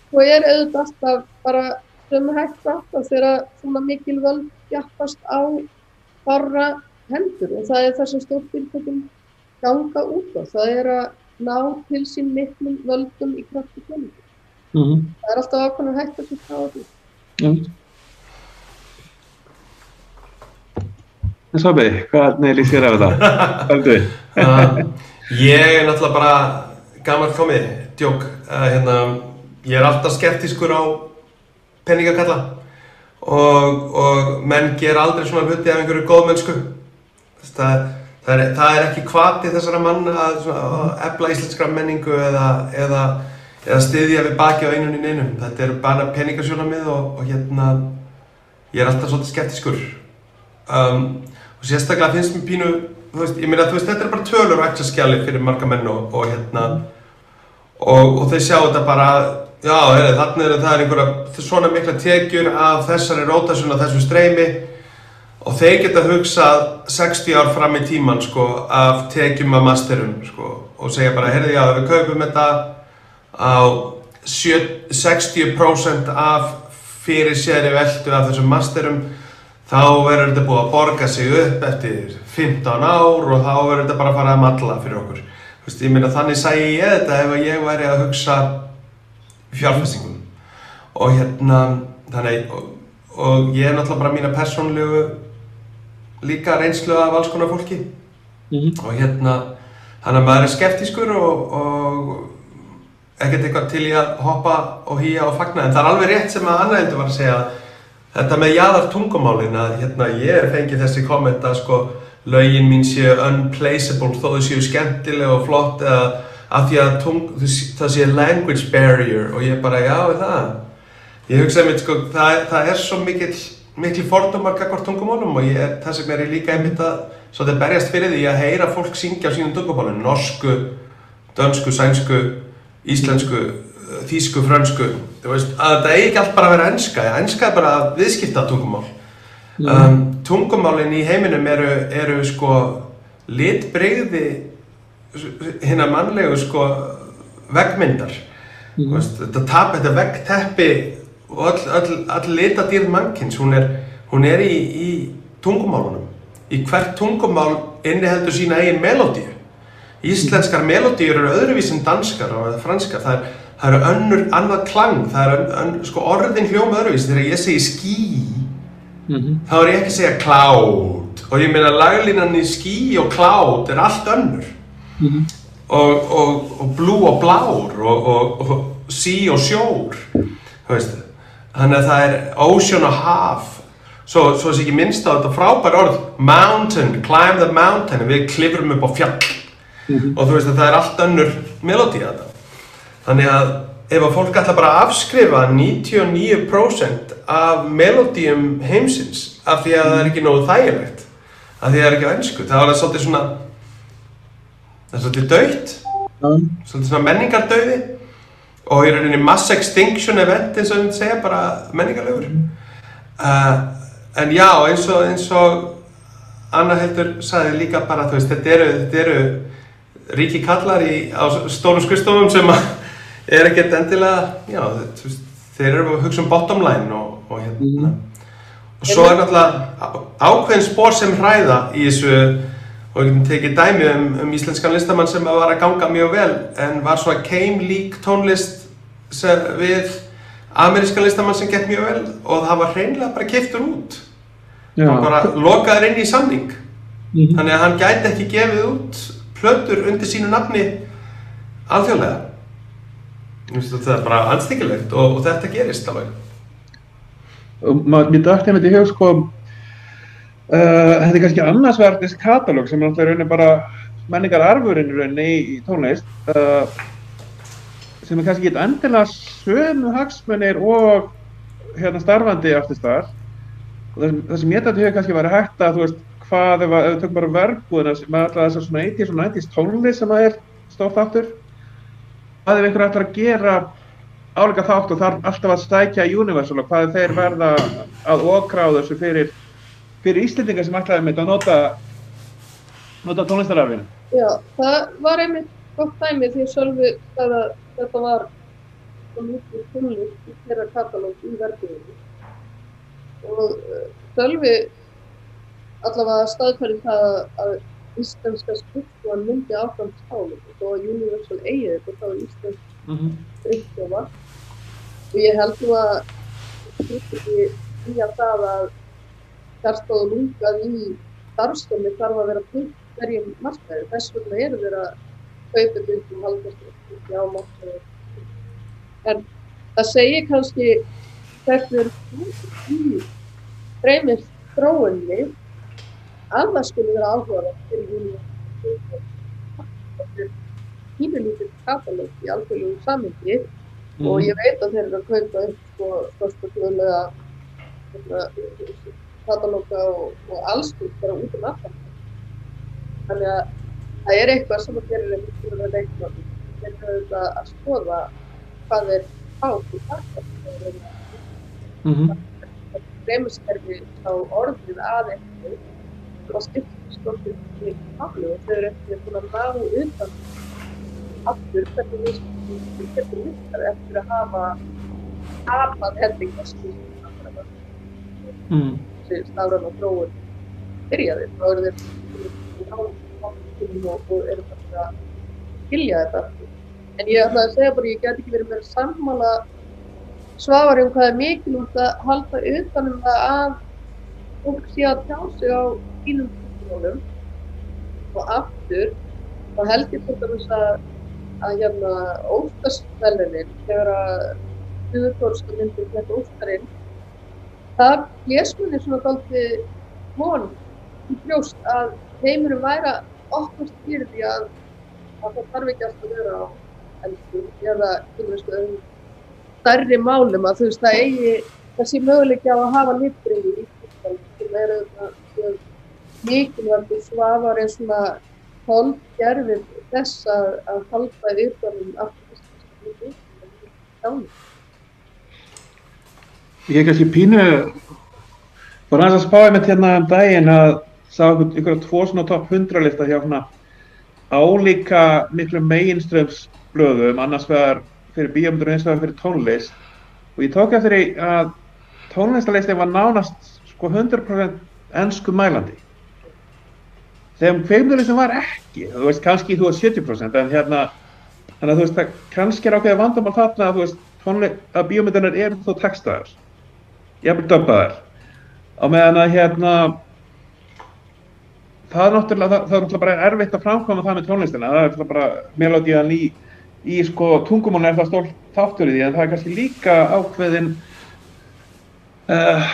svo er auðvitað alltaf bara sömu hægt alltaf þegar svona mikil völd jafnast á fárra hendur og það er það sem stórfyrirtækjum ganga út á, það er að ná til sín miklum völdum í krafti peningur. Mhm. Það er alltaf ákveðin hægt að þetta á því. Já. En Sobi, hvernig líst þér á þetta? Haldu? Uh, ég er náttúrulega bara gammal komið, djók. Uh, hérna, ég er alltaf skeptískur á peningakalla og, og menn ger aldrei svona hluti af einhverju góðmennsku. Það, það, er, það er ekki kvati þessara manna að, svona, að efla íslenskra menningu eða, eða, eða styðja við baki á einunni neinum. Þetta er bara peningasjónamið og, og hérna, ég er alltaf svolítið skeptískur. Um, og sérstaklega finnst mér pínu þú veist, ég meina, þú veist, þetta er bara tölur og exaskjali fyrir marga menn og, og hérna og, og þeir sjá þetta bara já, heyrðu, þarna er það er einhverja svona mikla tekjur af þessari rótasun og þessu streymi og þeir geta hugsað 60 ár fram í tíman sko, af tekjum af masterum sko, og segja bara, heyrðu, já, við kaupum þetta á 7, 60% af fyrir séri veldu af þessum masterum þá verður þetta búið að borga sig upp eftir 15 ár og þá verður þetta bara að fara að matla fyrir okkur. Þú veist, ég meina þannig sæi ég þetta ef ég væri að hugsa fjárfestingum. Og hérna, þannig, og, og ég er náttúrulega bara mína persónlegu líka reynslu af alls konar fólki. Mhm. Og hérna, þannig að maður er skeptískur og, og ekkert eitthvað til í að hoppa og hýja og fagna. En það er alveg rétt sem að annaðindu var að segja Þetta með jaðar tungumálin að hérna ég fengi þessi komment að sko lögin mín séu unplaceable þó þau séu skemmtileg og flott eða að því að tung, það sé language barrier og ég bara já er það. Ég hugsaði mér sko það, það er svo mikil, mikil fordómar kakvart tungumálum og ég þess vegna er ég líka einmitt að svo þetta berjast fyrir því að heyra fólk syngja á sínum tungumálum, norsku, dönsku, sænsku, íslensku, þýsku, frönsku. Þú veist, að þetta eigi ekki allt bara að vera enska. Enska er bara viðskipta tungumál. Um, tungumálin í heiminum eru, eru sko litbrigði hinna mannlegu sko veggmyndar. Mm. veist, þetta tap, þetta veggteppi og öll, öll, öll litadýrð mannkins hún er, hún er í, í tungumálunum. Í hvert tungumál inniheldur sína eigin melodíu íslenskar melodíur eru öðruvís en danskar og franskar. Það er það eru önnur, annað klang, það eru ön, sko orðin hljóma öðruvís, þegar ég segi skí, Mm -hmm. þá er ég ekki að segja cloud. Og ég meina laglínan í skí og cloud er allt önnur Mm -hmm. og, og, og blue og blár og, og, og sjór, þannig að það er ocean og haf, svo, svo sé ekki minnst á þetta frábær orð, mountain, climb the mountain, við klifrum upp á fjall Mm -hmm. og þú veist að það er allt önnur melodía þetta. Þannig að ef að fólk ætla bara að afskrifa 99% af melodíum heimsins af því að það er ekki nógu þægilegt af því að það er ekki á ennsku þá er það svolítið svona það er svolítið döitt Mm. svolítið svona menningardauði og í rauninni mass extinction event eins og við segja bara menningarlegur. Uh, en já eins og, eins og Anna heldur sagði líka bara, þú veist, þetta eru, þetta eru ríki kallar í, á stórum skristofum sem er ekkert endilega, já, veist, þeir eru að hugsa um bottom line og, og hérna. Og svo er náttúrulega ákveðin spór sem hræða í þessu og við getum tekið dæmi um, um íslenskan listamann sem var að ganga mjög vel en var svo að keim lík tónlist við amerískan listamann sem gett mjög vel og það var hreinlega bara kiptur út Já. og bara lokaður inn í samning Mhm. þannig að hann gæti ekki gefið út plötur undir sínu nafni alþjóðlega það er bara anstíkilegt og, og þetta gerist alveg mér dætti einmitt í hug sko þetta er kannski annars verð þessi katalóg sem er raunin bara menningar arfurinn í í, tónlist uh, sem er kannski ekki endilega sömu hagsmunir og hérna starfandi aftur starf og það, það sem ég í hug kannski væri hægt að þú veist hvað ef, við tökum bara verbúðina sem er alltaf þessar svona 80s og 90s tónlist sem að er stórt aftur hvað ef einhver ætlar að gera áleika þátt og þarf alltaf að stækja Universal og hvað þeir verða að okra á þessu fyrir, fyrir Íslendingar sem ætlaði með að nota nota tónlistarafinu. Já, það var einmitt gott dæmi því að Sölvi sagði að þetta var mikið tónlist í þeirra katalóg í verðinni. Og uh, Sölvi allavega staðfæri það að íslenska skrifstofan myndi áfram stálum og að Universal eigi þetta þá er íslensk Mm -hmm. og ég held nú að skrifstofi í að það að hjartað og lungað í starfstömi þarf að vera tengt hverjum markaði. Þess vegna eru þeir að kaupa þetta um halvgastur á markaði. En það segir kannski hvernig er í freymist þróunni að það skulle vera áhugaverð fyrir júni pínulítið katalóg í alþjóðlegu samhengi og ég veit að þeir eru að kaupa upp sko stórspöldlega katalóga og, og allslut bara út um allan. Þannig að það er eitthvað sem að gerir einhvern veginn að leikna þeir eru auðvitað að skoða hvað þeir fá til taka Mm -hmm. fremskerfi á orðið að eitthvað sem að skipta skortið í máli og þau eru ekki búin að ná utan aftur hvernig við við getum lykkar eftir að hafa hafað hendingaskil Mm. Þessi stafran og þróun byrjaði þá eru þeir náttúrulega og, og eru bara að skilja þetta en ég ætla að segja bara ég get ekki verið meira sammála svavari um hvað er mikilvægt að halda utanum það að fólk sé að tjá sig á sínum tungumálum og aftur þá held ég til dæmis að að hérna Óskarsvelunin þegar að Suðurkórska myndi þetta Óskarinn það lésmunni svona dalti von í brjóst að heimurum væri að opnast fyrir því að, að það þarf ekki alltaf að vera á ennsku eða kynversku öðrum stærri málum að þú veist það eigi þessi möguleiki á að hafa litbreyði í Ísland sem er auðvitað mikilvægt og svafar eins svona hálfgerfið þess að, halda utanum aftur íslenska hluti. Ég er kannski pínu var aðeins að spáði með hérna um daginn að sá ykkur, ykkur tvo svona topp 100 lista hjá svona álíka miklu meginströmsblöðum annars vegar fyrir bíómyndur og eins vegar fyrir tónlist. Og ég tók eftir því að tónlistalistin var nánast sko 100% ennsku mælandi þegar kveimdulistin var ekki þú veist kannski þú veist 70% en hérna þannig að þú veist það kannski er ákveðið vandamál þarna að þú veist tónleik að bíómyndunar eru þó textaðar jafnvel döbbaðar á meðan að hérna það er náttúrulega, það, það er náttúrulega bara erfitt að framkvæma það með tónlistina, það er náttúrulega bara melodían í, í sko tungumálun er það stórt þáttur í því en það er kannski líka ákveðin uh,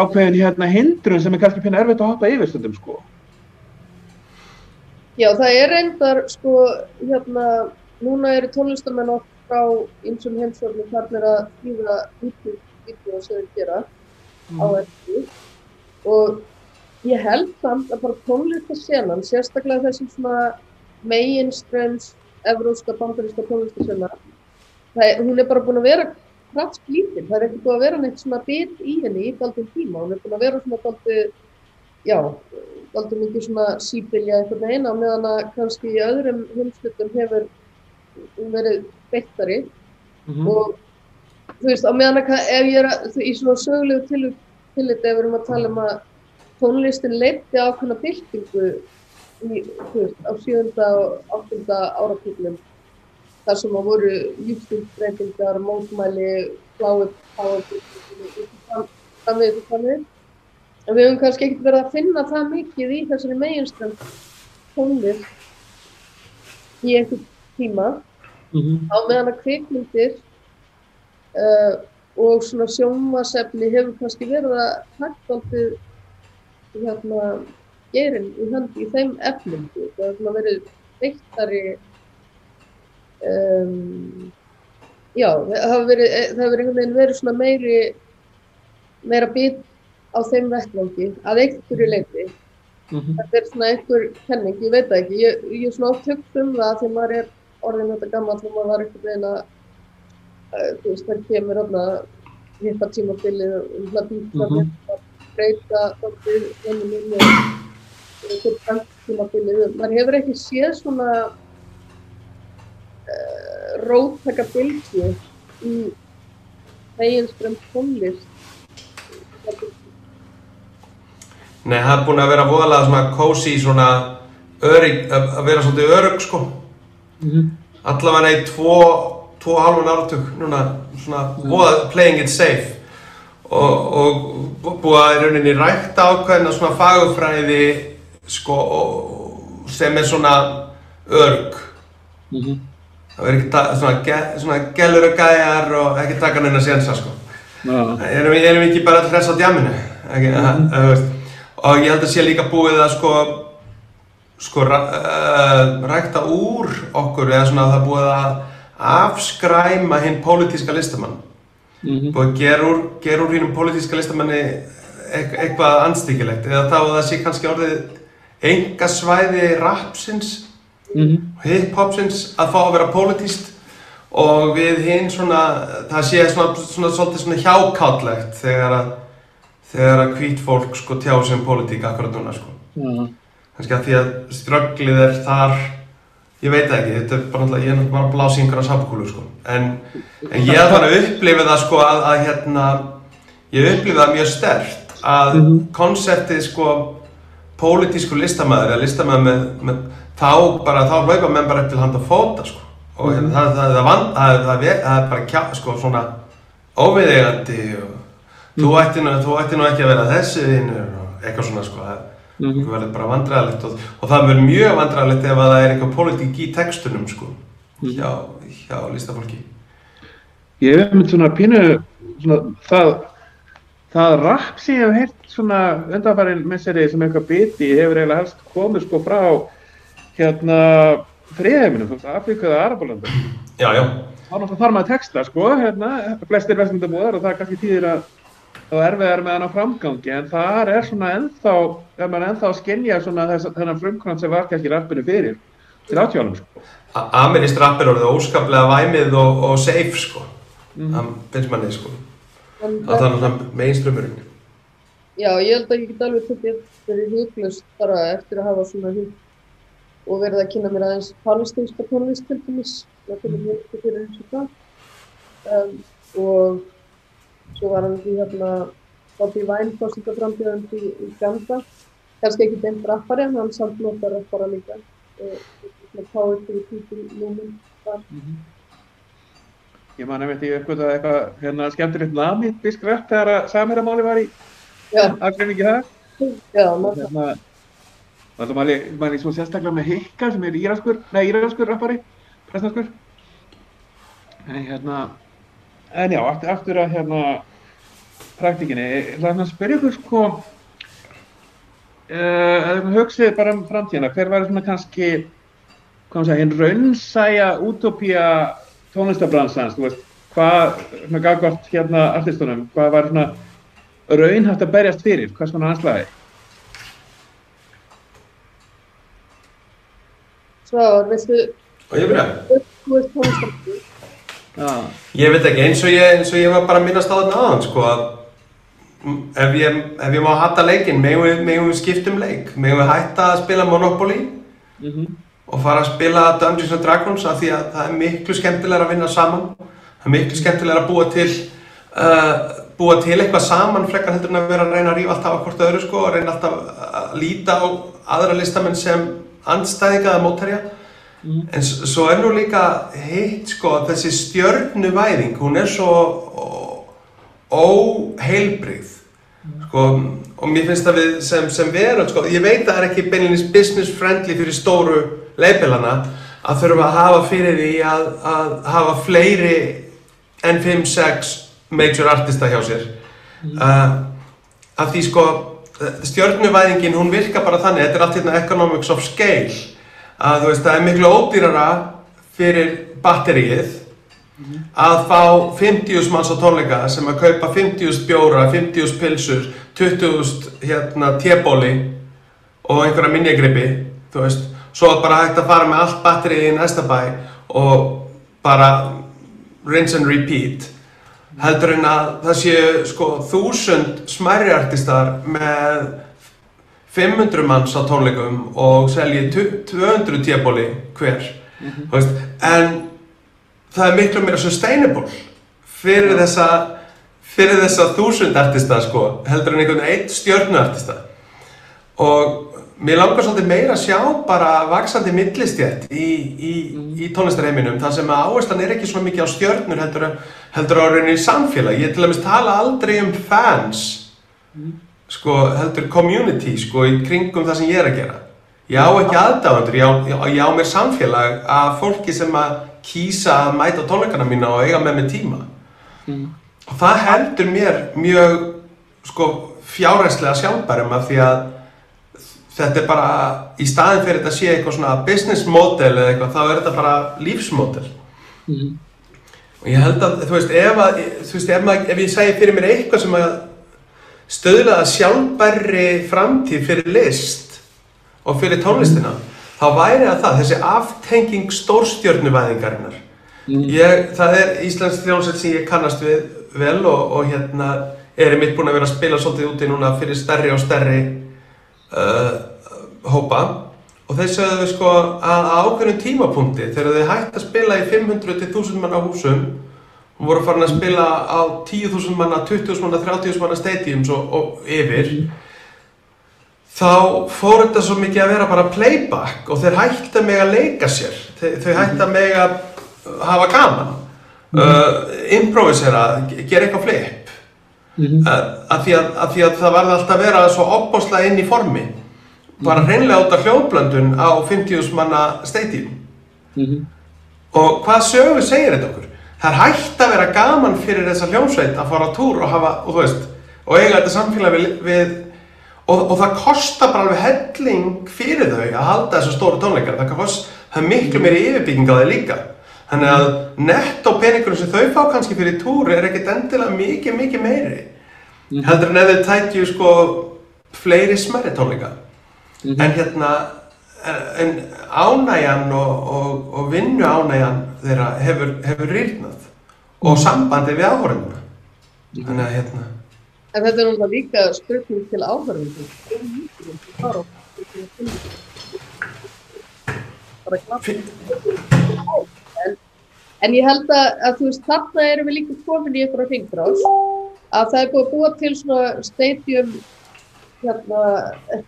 ákveðin hérna hindrun sem er kannski pina erfitt að hoppa yfir stundum sko. Já, það er reyndar, sko, hérna, núna eru tónlistamenn oft frá einsum heimsvörnum þarna að skrifa YouTube-vídeó sem þeir gera á eftir. Og ég held samt að bara tónlistasenan, sérstaklega þessum svona mainstreams evróska, bandaríska tónlistasena hún er bara búin að vera hratt splítin, það er ekki búin að vera neitt svona bit í henni í daldinn tíma, hún er búin að vera svona daldið já, aldrei mikið svona síbylja einhvern veginn á meðan að kannski í öðrum heimslutum hefur verið beittari. Mhm. og þú veist, á meðan að ka- ef ég er að, þú- í svona sögulegu tillit, tillit ef við erum að tala um að tónlistin leiti ákveðna byltingu í, þú veist, á sjönda og áttunda áratugnum þar sem að voru lífstilsbreytingar, mótmæli, flái, fáið, framvegið og framvegið. En við höfum kannski ekkert verið að finna það mikið í þessari meginströnd tónlist í einhvern tíma Mhm. á meðan að kvikmyndir uh, og svona sjónvasefni hefur kannski verið að taka alltaf hérna gerin í hönd í þeim efnum. Það hefur svona verið veiktari um, já, það hefur verið það hefur einhvern veginn verið svona meiri meira bit á þeim vettvangi að einhverju leiti Mhm. þetta er svona einhver kenning, ég veit það ekki. Ég, ég er svona oft hugst um það þegar maður er orðin þetta gammal og maður var einhvern veginn að þú veist, það kemur hippa tímabilið og um það býta Mhm. að breyta þáttið heiminum og einhver brent tímabilið maður hefur ekki séð svona uh, róttaka bylgu í meginströmm tónlist Nei, það er búin að vera voðalega svona cozy, svona örygg, að vera svolítið örygg sko. Mhm. Allavega í tvo, tvo og halvan áratug, núna svona voða playing it safe. Og, og búið að í rauninni rækta ákveðina svona fagufræði sko, sem er svona örygg. Mhm. Það er ekki svona, svona gælur og gæjar og ekki taka neina sénsa sko. Já. Erum erum ekki bara að hressa á djaminu? Ekki, mm -hmm. Og ég held að sé líka búið að sko, sko uh, rækta úr okkur eða svona að það búið að afskræma hinn pólitíska listamann. Búið að gera úr, gera úr hinnum pólitíska listamanni eit- eitthvað anstíkilegt eða þá að það sé kannski orðið enga svæði rapsins Mhm. hip-hopsins að fá að vera pólitíst og við hinn svona, það sé svona, svona, svolítið svona hjákállegt þegar að, þegar að hvít fólk sko tjá sig um pólitík akkurat núna sko. Já. Kannski að því að strögglið er þar, ég veit það ekki, þetta er bara náttúrulega, ég er náttúrulega bara að blása í einhverja sápukúlu sko. En, en ég þannig að upplifa það sko að, að hérna, ég upplifa það mjög stert að Mhm. konseptið sko pólitísku listamæður eða listamæður með, með þá bara, þá hlaupa menn bara upp til handa fóta sko og hérna, það, það, það, vand, það, það, það, það er bara kjá, sko svona óviðeigandi og þú, ætti nú, þú ætti nú ekki að vera þessi vinnur og eitthvað svona sko það Mhm. það verður bara vandræðalegt og, og það verður mjög vandræðalegt ef að það er eitthvað pólitík í textunum sko hjá, hjá listafólki Ég hef mynd svona pínu, svona það, það rap sem ég hef heyrt svona undanfærin misseri sem eitthvað biti hefur eiginlega helst komið sko frá hérna friðheiminu, þú veist, Afríku eða Arabalanda. Já, já, Þá náttúrulega þarf maður texta sko, hérna, flestir vestmyndabúðar og það kannski þýðir að þá erfiðar með hann á framgangi en þar er svona ennþá, ef maður ennþá að skynja svona þess, þennan frumkvæmt sem var kannski rappinu fyrir til átjálum sko. A- amerískt rapp er orðið óskaplega væmið og, og safe sko. Það finnst manni sko. En að það er náttúrulega mainströmmurinn Já, ég held að ég get alveg tekið fyrir huglaust bara eftir að hafa svona hug og verið að kynna mér aðeins palestinska tónlist til dæmis, það finnir mér ekki fyrir eins og það. Um, og svo var hann í hérna Bobby Vine fórstundaframbjöðandi í, í Ganda, kannski ekki beint rappari en hann samt notar rappara líka svona power to the people movement þar. Ég man að veit ég uppgötaði eitthvað hérna skemmtilegt namibísk rap þegar að samherramáli var í aðgreiningi það. já, maður það mæli, mæli svo sérstaklega með Hikka sem er íraskur, nei íraskur rappari, prestanskur. En hérna, en já, aftur, aftur að hérna praktikinni, þannig að spyrja ykkur sko, uh, eða uh, hugsið bara um framtíðina, hver var svona kannski, hvað maður segja, hinn raunsæja útópía tónlistabransans, þú veist, hvað, svona gagvart hérna artistunum, hvað var svona raunhæft að berjast fyrir, hvað svona anslagi? Svo, veistu, og ég byrja ég veit ekki eins og ég, eins og ég var bara að minnast á þarna aðan sko að ef ég, ef ég má hatta leikinn, megum við, megum við skiptum leik, megum við hætta að spila Monopoly? Mhm. og fara að spila Dungeons and Dragons af því að það er miklu skemmtilega að vinna saman. Það er miklu skemmtilega að búa til uh, búa til eitthvað saman frekar heldur en að vera að reyna að rífa alltaf á hvort öðru sko og reyna alltaf að líta á aðra listamenn sem andstæðinga eða mótherja. Mhm. en svo er nú líka hitt sko þessi stjörnuvæðing. Hún er svo ó- óheilbrigð sko, og mér finnst að við sem, sem veröld, sko, ég veit að það er ekki beinleins business friendly fyrir stóru leipilana að þurfa að hafa fyrir því að, að hafa fleiri en 5-6 major artista hjá sér. Uh, af því sko stjörnuvæðingin hún virkar bara þannig, þetta er allt hérna economics of scale að þú veist það er miklu ódýrara fyrir batteríið að fá 50.000 manns á tónleika sem að kaupa 50.000 bjóra, 50.000 pilsur, 20.000 hérna tébóli og einhverja minjagripi, þú veist, svo er bara hægt að fara með allt batterið í næsta bæ og bara rinse and repeat. Heldur en að það séu sko þúsund smærri artistar með 500 manns á tónleikum og selji 200 tébóli hver, þú veist, en það er miklu meira sustainable fyrir þessa fyrir þessa þúsund artista sko heldur en einhvern veginn eitt stjörnuartista og mér langar svolítið meira að sjá bara vaksandi millistjætt í, í, í tónlistarheiminum þar sem að áherslan er ekki svo mikið á stjörnur heldur, heldur á rauninni samfélag ég til dæmis tala aldrei um fans sko heldur community sko í kringum það sem ég er að gera. Ég á ekki aðdáðandur, ég, ég, á- mér samfélag af fólki sem að kýsa að mæta tónleikana mína og eiga með mig tíma Mhm. og það heldur mér mjög sko fjárhæslega sjálfbærum af því að þetta er bara í staðin fyrir þetta sé eitthvað svona business model eða eitthvað þá er þetta bara lífsmodel Mhm. og ég held að þú veist ef, að, þú veist, ef, maður, ef ég segi fyrir mér eitthvað sem að stöðla að sjálfbærri framtíð fyrir list og fyrir tónlistina þá væri það það, þessi aftenging stórstjörnuvæðingarinnar. Mhm. Ég, það er Íslands þjónsett sem ég kannast við vel og, og hérna er mitt búin að vera að spila svolítið úti núna fyrir stærri og stærri uh, hópa. Og þeir sögðu sko að ákveðnum tímapunkti þegar þau hægt að spila í 500 til 1000 manna húsum og voru farin að spila á 10.000 manna, 20.000 manna, 30.000 manna stadiums og, og yfir þá fór þetta svo mikið að vera bara playback og þeir hægt að mega leika sér. Þau, þau hægt að mega hafa gaman. Uh, improvisera, ge- gera eitthvað flip. Mhm. uh, af, því að, af því að það varði alltaf að vera svo opbóslega inn í formi. Bara hreinlega út af hljóðblöndun á 50.000 manna stadium Mhm. og hvað sögu segir þetta okkur? Það er hægt að vera gaman fyrir þessa hljómsveit að fara á túr og hafa, og þú veist, og eiga þetta samfélag við, við og, og það kostar bara alveg helling fyrir þau að halda þessu stóru tónleikar, það, kost, það er miklu meiri yfirbygging á þau líka. Þannig að netto peningurinn sem þau fá kannski fyrir túr er ekkert endilega mikið, mikið meiri. Mhm. Heldur en ef þau tækju sko fleiri smerri tónleika. Mhm. En hérna, en ánægjan og, og, og vinnu ánægjan þeirra hefur, hefur rýrnað og sambandi við áhörðuna. Þannig að hérna, En þetta er náttúrulega líka spurning til fi- En, en ég held að, að þú veist, þarna erum við líka komin í einhverja hringrás. Að það er búið að búa til svona stadium hérna,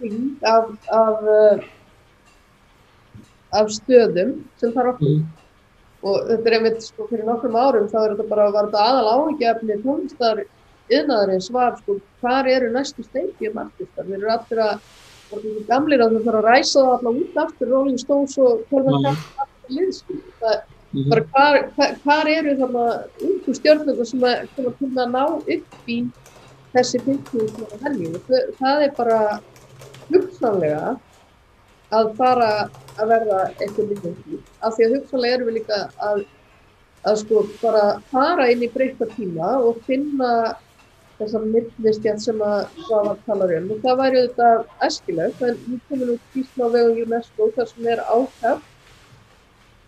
hring af, af, uh, af stöðum sem þarf að Mhm. og þetta er einmitt sko fyrir nokkrum árum þá er þetta bara var þetta aðal áhyggjafni tónlistar yðnaðarins var sko hvar eru næstu stadium artistar þeir eru allir að voru þessi gamlir að það þarf að ræsa það alla út aftur Rolling Stones og Mhm. Kapp liðskil hvar eru þarna ungu stjórnum sem að til að ná upp í þessi 50 helming það, það er bara hugsanlega að fara að verða eitthvað líka af því að hugsanlega erum við líka að, að sko bara fara inn í breyta tíma og finna þessa millistjætt sem að Svavar talar um og það væri auðvitað æskilegt en við komum nú skýrsla á vegum UNESCO þar sem er ákvæmt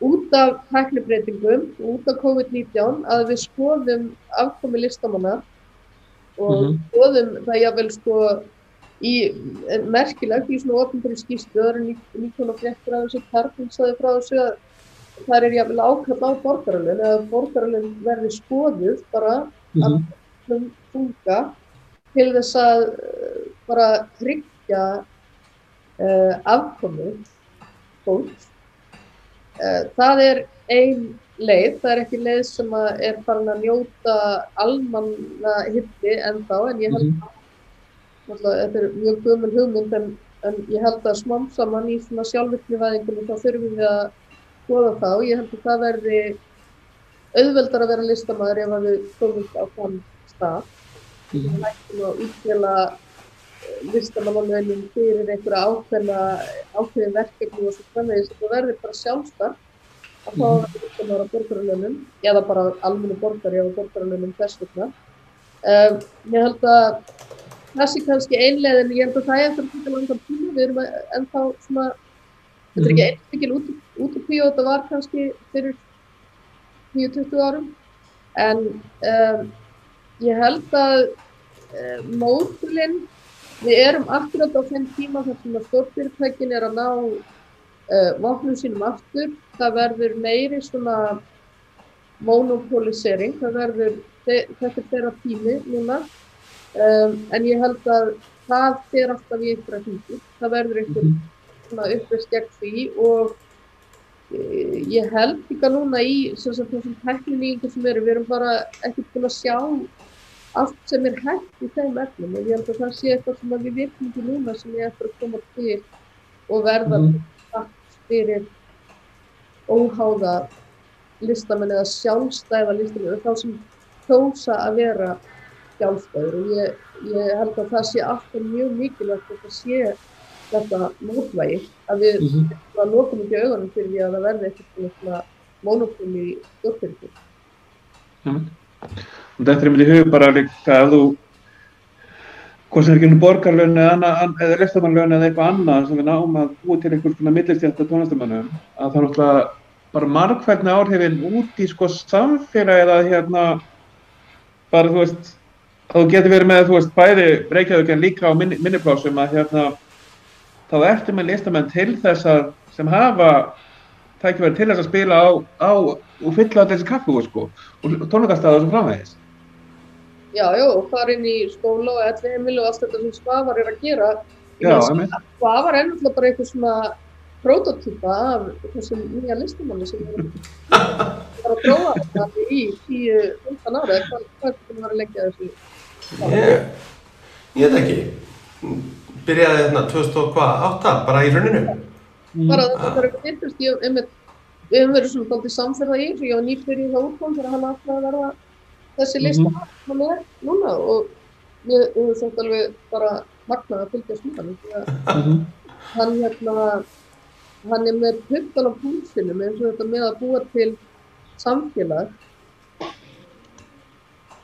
út af tæknibreitingum, út af COVID-19 að við skoðum afkomi listamanna og Mhm. skoðum það jáfnvel sko í merkilegt í svona ofnbæri skýrslu það eru nýkona fréttir af þessu Karpin saði frá þessu að það er jáfnvel ákall á borgaralun eða borgaralun verði skoðuð bara Mhm. Um þunga til þess að uh, bara tryggja uh, afkomu fólks. Uh, það er ein leið, það er ekki leið sem er farin að njóta almanna hildi en þá, en ég held Mhm. að þetta er mjög gömul hugmynd en, en ég held að smám saman í svona sjálfvirknivæðingunum þá þurfum við að skoða þá. Ég held að það verði auðveldar að vera listamæður ef að við komumst á þann stað. Mhm. Við hættum að útfjöla listamannalögnin fyrir einhverja ákveðna, ákveðin verkefni og svo framvegis. Það verður bara sjálfstætt að fá að vera listamæður á borgaralögnum eða bara almennu borgari á borgaralögnum þess vegna. Um, ég held að það sé kannski einlega en ég held að það er eftir að taka langan tíma. Við erum að- ennþá svona, þetta er ekki eins mikil út, út úr píu og þetta var kannski fyrir 10-20 árum. En um, ég held að uh, módulinn, við erum akkurat á þeim tíma þar sem að stórfyrirtækin er að ná uh, vopnum sínum aftur. Það verður meiri svona monopolisering, það verður, þe- þetta er þeirra tími núna. Um, en ég held að það fer alltaf í einhverja hringi. Það verður einhver Mhm. svona uppreist gegn því og eh, ég held líka núna í þessum tekninýjingu sem eru, við erum bara ekki búin að sjá allt sem er hægt í þeim efnum og ég held að það sé eitthvað sem við vitum ekki núna sem ég eftir að koma til og verða mm. fyrir óháða listamenn eða sjálfstæða listamenn þá sem kjósa að vera sjálfstæður og ég, ég held að það sé alltaf mjög mikilvægt að það sé þetta mótvægi að við Mhm. að lokum ekki augunum fyrir því að það verði eitthvað monopól í stjórnfyrirtæki. Og þetta er myndið hug bara líka að þú, hvort sem er ekki um borgarlaun eða, annað, eða eitthvað annað sem við náum að búa til einhvers konar millistjætta tónlistamannum, að það er náttúrulega bara margfældni áhrifin út í sko samfélagið að hérna, bara þú veist, að þú getur verið með, þú veist, bæði Reykjavík en líka á minni, minniplásum að hérna, þá ertu með listamenn til þess að, sem hafa tækifæri til þess að spila á, á og fylla allir þessi kaffehús sko og tónleikastæða og svo framvegis. Já, já, og fara inn í skóla og elli heimili og allt þetta sem Svavar er að gera. Já. Svavar er náttúrulega bara eitthvað svona prototýpa af þessum nýja listamanni sem er bara að prófa þetta í 10-15 ára. eða Hvað er þetta að vera að leggja þessu? Ég, ég veit ekki. Byrjaði hérna 2008, bara í hruninu. Bara þetta er eitthvað yndust, ég einmitt, við höfum verið svona dálítið samferða í ég var nýbyrjuð það útkom þegar hann átti að verða þessi lista Mhm. hann er núna og ég ég hef þetta alveg bara magnað að hann því að Mhm. hann hérna hann er með á púlsinum eins og þetta með að búa til samfélag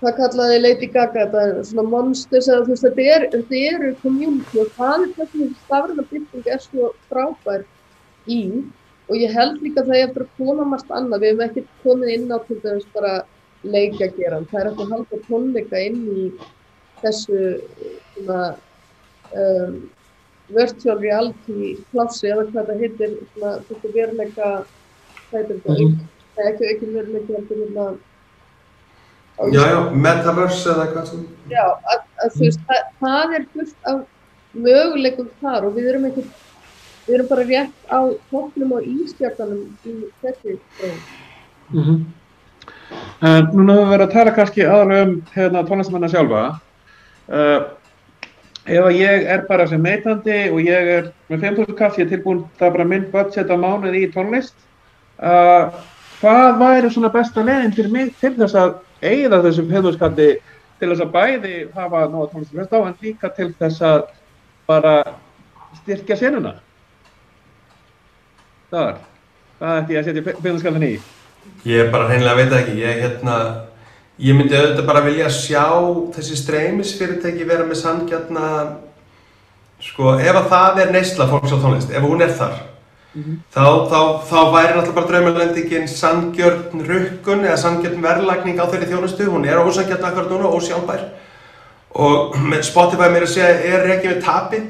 það kallaði Lady Gaga þetta er svona monsters eða þú veist þetta, er, þetta eru community og það er þessi stafræna byrting er svo frábær í og ég held líka að það er eftir að koma margt annað, við hefum ekki komið inn á til dæmis bara leikageran, það er eftir að halda tónleika inn í þessu svona um, virtual reality plássi eða hvað það heitir svona þetta veruleika hvað heitir þetta, Mhm. Nei, ekki, ekki veruleika heldur hérna á Já, já, Metaverse eða hvað sem. Já, að, að þú veist, það, það er fullt af möguleikum þar og við erum ekki, við erum bara rétt á toppnum og ístjartanum í þessi þróun. Mhm. En núna höfum við verið að tala kannski aðalega um hérna, tónlistamanna sjálfa. Uh, ef að ég er bara sem neytandi og ég er með 5.000 kall, ég er tilbúin, það bara minn budget á mánuði í tónlist. Uh, hvað væri svona besta leiðin fyrir mig til þess að eigða þessum 5.000 kalli til þess að bæði hafa nóga tónlist að hlusta á en líka til þess að bara styrkja senuna? Það er, hvað ætti ég að setja 5.000 kallin í? Ég bara hreinlega veit ekki. Ég, hérna, ég myndi auðvitað bara vilja sjá þessi streymisfyrirtæki vera með sangjarna, sko, ef að það er neysla fólks á tónlist, ef hún er þar, þá, þá, þá væri náttúrulega bara draumalendingin sangjörn rukkun eða sangjörn verðlagning á þeirri þjónustu, hún er ósangjörn akkur núna, ósjálfbær og Spotify meira að segja er reikið með tapi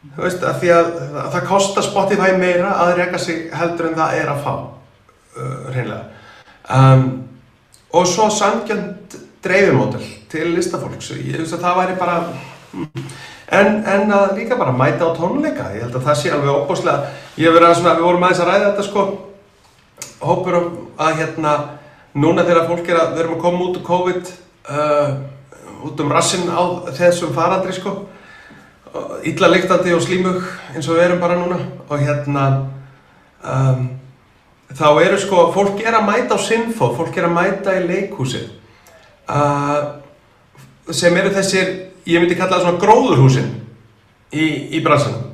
þú veist, af því að, að það kostar Spotify meira að reyka sig heldur en það er að fá uh, reynlega um, og svo sangjönd dreifimódel til listafólks. Ég veist að það væri bara en, en að líka bara mæta á tónleika. Ég held að það sé alveg óbúslega ég hef verið að svona, við vorum aðeins að ræða þetta sko hópur um að hérna núna þegar fólk er að við erum að koma út úr COVID uh, út um rassinn á þessum farandri sko illa lyktandi og slímug eins og við erum bara núna. Og hérna um, þá eru sko, fólk er að mæta á Sinfo, fólk er að mæta í leikhúsi uh, sem eru þessir, ég myndi kalla það svona gróðurhúsin í, í bransanum.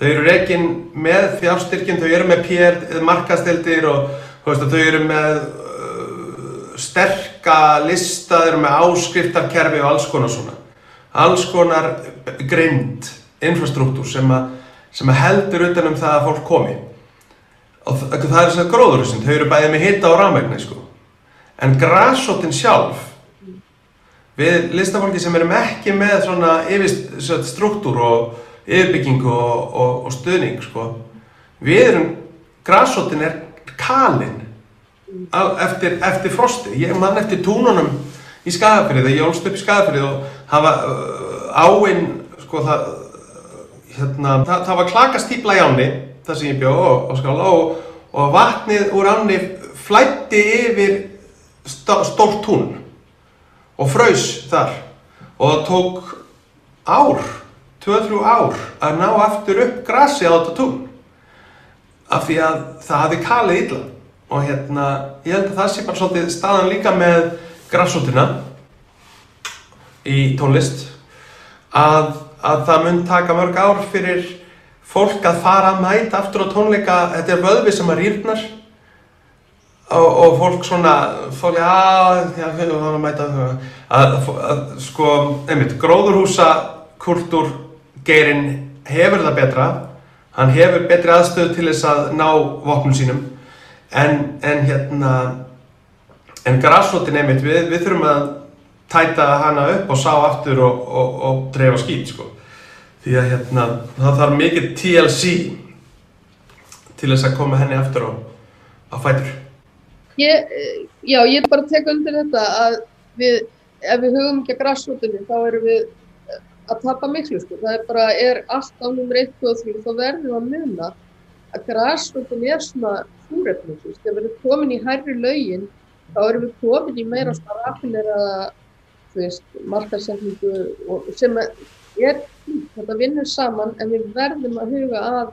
Þau eru reygin með fjárstyrkin, þau eru með PR, markastildir og veist, þau eru með uh, sterka lista, þau eru með áskriftarkerfi og alls konar svona alls konar greind infrastruktúr sem, sem heldur utanum það að fólk komi og það er þess að gróðurhúsin, þau eru bæðið með hitta og rafmægni sko. en græsóttin sjálf við listafólki sem erum ekki með svona yfir struktúr og yfirbyggingu og, og, og stuðning sko. við erum græsóttin er kalinn eftir, eftir frosti ég man eftir túnunum í Skagafrið, þegar ég ólst upp í Skagafrið og hafa áinn sko það hérna, það, það var klakastýpla í áni það sem ég bjóð og, og skála og, og vatnið úr áni flætti yfir stórt tún og fröys þar. Og það tók ár 2-3 ár að ná aftur upp grassi á þetta tún af því að það hafi kalið illa. Og hérna ég held að það sé bara svolítið staðan líka með grassútina í tónlist að, að það mun taka mörg ár fyrir fólk að fara að mæta aftur á tónleika, þetta er vöðvi sem að rýrnar og, og fólk svona, fólk, já, já, það er að mæta. Að, að, að sko, einmitt, gróðurhúsa kultúr geirinn hefur það betra, hann hefur betri aðstöð til þess að ná vopnum sínum. En, en hérna en grassrootin einmitt, við, við þurfum að tæta hana upp og sá aftur og, og, og dreifa skýt sko. því að hérna, það þarf mikið TLC til þess að koma henni aftur á, á fætur ég, Já, ég bara tek undir þetta að við, ef við hugum ekki að grassrootinu þá erum við að tapa miklu sko. það er bara, er allt á nummer 1 og 3 þá verðum við að muna að grassrootin er svona súrefnum, þegar við erum komin í hærri laugin þá erum við komin í meira svona raffineraða, þú veist, markarsendingu sem er, þetta vinnur saman en við verðum að huga að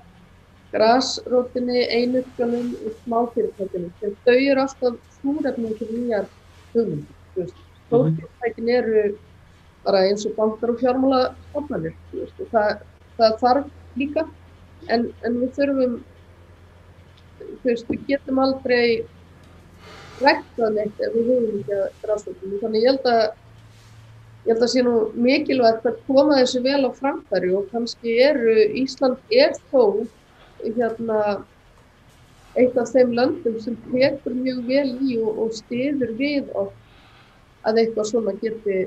grasrótinni, einugganum og smáfyrirtækinu, sem þau eru alltaf súrefnum til nýjar hugmyndir, þú veist, stórfyrirtækin eru bara eins og bankar og fjármála stofnarnir, þú veist, og það, það þarf líka, en, en við þurfum, þú veist, við getum aldrei rækta neitt ef við höfum ekki að gráðstofnum. Þannig ég held að ég held að sé nú mikilvægt að koma þessu vel á framfæri og kannski eru, Ísland er þó hérna eitt af þeim löndum sem tekur mjög vel í og, og stiður við að eitthvað svona geti,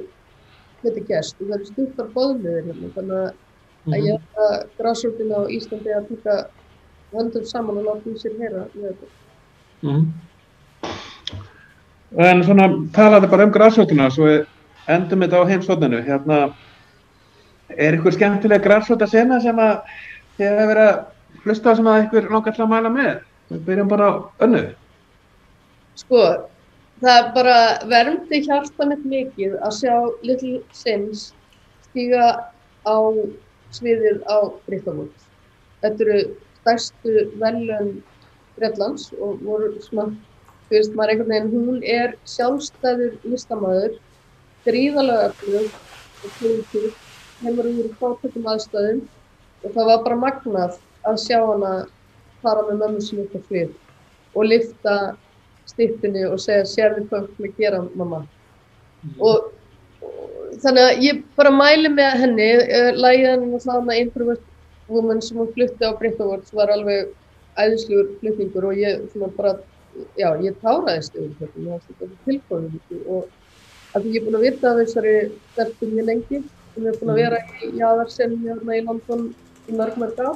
geti gæst og það eru stuttar bóðmiður hérna þannig að, mm -hmm. ég held að gráðstofnum á Íslandi að taka höndum saman og láta um sér heyra með þetta. Mm -hmm. En svona talaði bara um græsvölduna, svo endum þetta á heimsvöldinu. Hérna, er ykkur skemmtilega græsvölda sena sem að þið hefur verið að hlusta sem að ykkur langar til að mæla með? Við byrjum bara önnu. Sko, það bara vermdi hjarta mitt mikið að sjá Little Sims stíga á sviðið á Bryttamótt. Þetta eru stærstu velun Breitlands og voru svona þú veist, maður einhvern veginn, hún er sjálfstæður listamæður, gríðalega öflug og klúntið, hefur úr fátökum aðstæðum og það var bara magnað að sjá hana fara með mömmu sem á flið og lifta stýttinni og segja sérði hvað við gera mamma. Mm. Og, og þannig að ég bara mæli með henni, uh, lægið henni og þána Introvert Woman sem hún flutti á Bryttavorts var alveg æðisluður flutningur og ég svona bara já, ég táraðist finnst þetta tilkvæmum og að ég er búin að vita af þessari stelpum mjög lengi? Sem er búin að vera í jaðarsenni hérna í London í mörg mörg á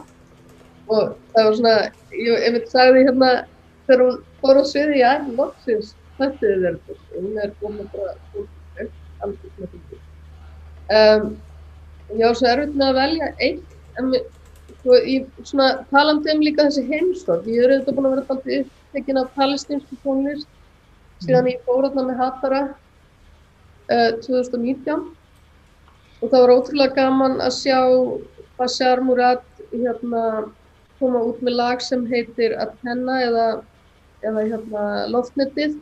og það var svona, ég einmitt sagði hérna þegar hún fór á sviði, já, loksins, þetta er þetta og hún er búin að bara alls með því. Um, ég var svo erfitt með að velja eitt en við, sko, ég svona talandi um líka þessi heimstorg ég er auðvitað búin að vera alltaf upptekinn af palestinsku tónlist. Síðan ég fór þarna með Hattara uh, 2019 og það var ótrúlega gaman að sjá Bashar Murad hérna koma út með lag sem heitir Athena eða, eða hérna Loftnetið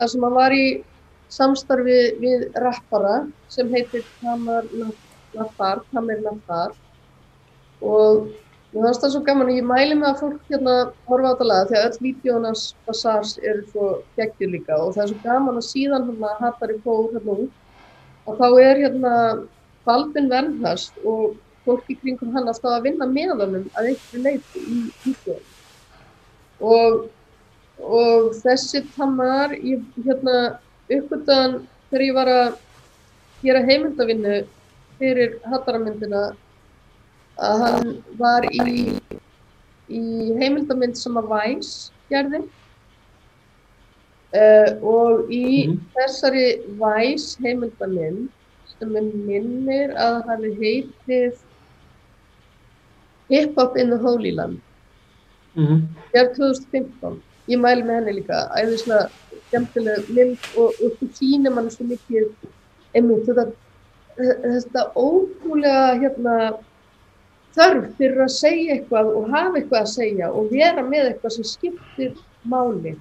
þar sem hann var í samstarfi við rappara sem heitir Tamar Nafar, Tamir Nafar og mér finnst það svo gaman og ég mæli mig að fólk hérna horfa á þetta laga því að öll vídjónas Basars eru svo geggjur líka. Og það er svo gaman að síðan hérna hattar í fór hérna út og þá er hérna Baldin Vernhast og fólk í kringum hann alltaf að vinna með honum að eitthvað leiti í vídjón og, og þessi Tamar, ég hérna uppgöttaðan þegar ég var að gera heimildavinnu fyrir hattaramyndina að hann var í, í heimildamind sem að Væs gerði. Uh, og í mm -hmm. þessari Væs heimildamind sem er minnir að hann heitið Hip Hop in the Holy Land. Mm -hmm. gerð 2015 ég mæli með henni líka. Æðislega skemmtileg mynd og, þú sýnir mann svo mikið. Einmitt þetta ótrúlega hérna, þörf fyrir að segja eitthvað og hafa eitthvað að segja og vera með eitthvað sem skiptir máli.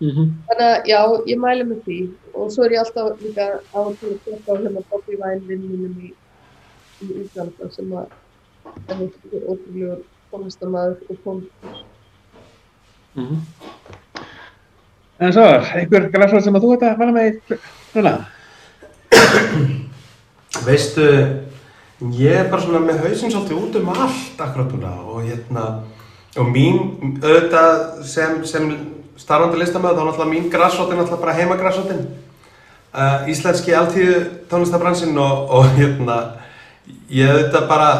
Mm -hmm. Þannig að já, ég mæli með því og svo er ég alltaf líka á til að teka á hérna Bobby Vine vinnunum í, í Íslanda sem að er ótrúlega tónlistamæður og tónlistamæður. Mm -hmm. En svo, einhver græsvöld sem að þú ert að vala með núna? Veistu, ég er bara svona með hausinn svolítið út um allt akkurat núna og hérna, og mín, auðvitað sem, sem starfandi listamöð, þá náttúrulega mín er náttúrulega bara heimagræsvöldin. Uh, íslenski alltíðu tónlistabransinn og, og hérna, ég auðvitað bara,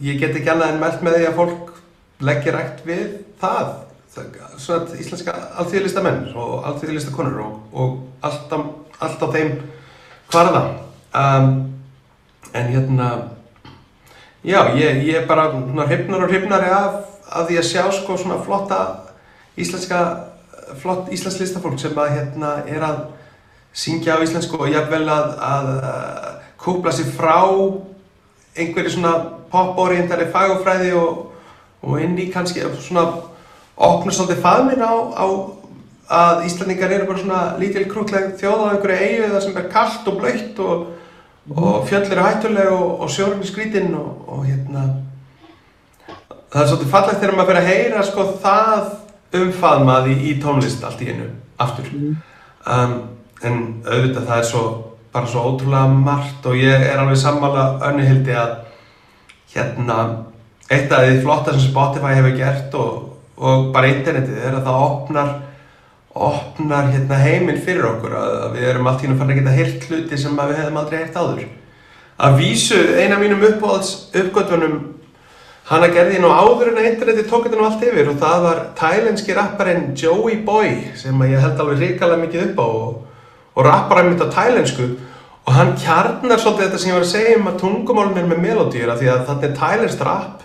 ég get ekki annað en meld með því að fólk leggja rægt við það svona íslenska alþjóðlista menn og alþjóðlista konur og, og allt, á, allt á þeim hvarða um, en hérna já, ég, ég er bara hrifnar og hrifnari af, af því að sjá sko svona flotta íslenska flott íslensk listafólk sem að hérna er að syngja á íslensku og jáfnvel að, að kúpla sér frá einhverju svona pop-orientari fagofræði og, og inn í kannski svona opna svolítið faðminn á, á að Íslandingar eru bara svona lítil krútleg þjóð á einhverju eigu þar sem er kallt og blöytt og, og fjöll eru hættuleg og, og sjórn í skrítinn og, og hérna það er svolítið fallegt þegar maður fyrir að heyra sko það umfaðmaði í tónlist allt í einu aftur mm. um, en auðvitað það er svo bara svo ótrúlega margt og ég er alveg sammála önnuhildi að hérna eitt af því flotta sem Spotify hefur gert og og bara internetið er að það opnar opnar hérna heiminn fyrir okkur að, að við erum allt í húnum fann að geta hirt hluti sem við hefðum aldrei hirt áður. Að vísu eina mínum uppáhalds uppgötunum hann að gerði nú áður en að interneti tók þetta nú allt yfir og það var thailenski rapparinn Joey Boy sem ég held alveg ríkala mikið upp á og, og rapparinn mitt á thailensku og hann kjarnar svolítið þetta sem ég var að segja um að tungumálun er með melodýra því að þetta er thailensk rap.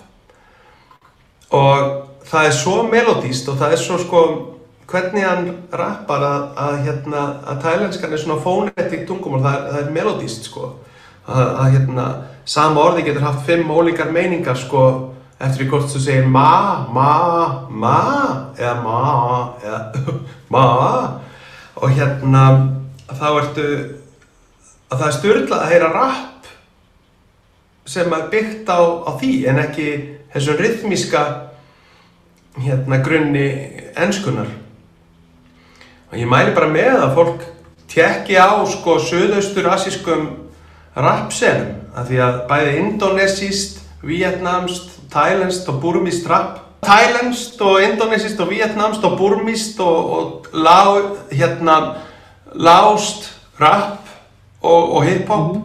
Og það er svo melodíst og það er svo sko hvernig hann rappar að, að, hérna, að tælenskan er svona fónetík tungumál, það er, það er melodíst sko. Að, að hérna sama orði getur haft fimm ólíkar meiningar sko eftir því hvort þú segir ma, ma, ma eða ma eða ma. Og hérna þá ertu að það er styrlað að heyra rapp sem er byggt á, á því en ekki þessum rithmíska hérna grunni ennskunar og ég mæli bara með að fólk tekki á sko söðaustur asískum rapsenum af því að bæði indonesíst, vietnamst, thailandst og burmist rap thailandst og indonesíst og vietnamst og burmist og, og lá, hérna lást rap og, og hip-hop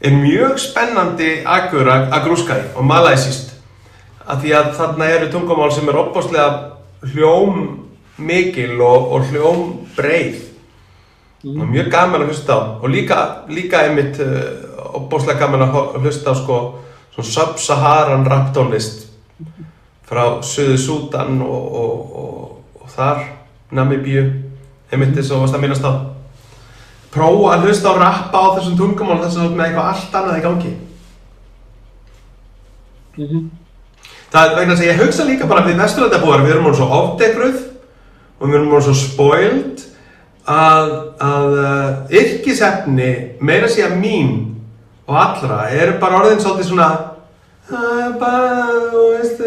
er mjög spennandi agur að að í og malaysist af því að þarna eru tungumál sem er opbáslega hljóm mikil og, og hljóm breið. Og mjög gaman að hlusta á. Og líka, líka einmitt uh, opbáslega gaman að hlusta á sko svona sub-Saharan rap tónlist frá Suðu Súdan og, og, og, og þar Namibíu. Einmitt þess að varst að minnast á. Prófa að hlusta á rappa á þessum tungumál þess að með eitthvað allt annað í gangi. Það er vegna að ég hugsa líka bara við vesturlandabúar, við erum orðin svo ofdegruð og við erum orðin svo spoiled að, að uh, yrkisefni meira sé að mín og allra eru bara orðin svolítið svona Það er bara, þú veist,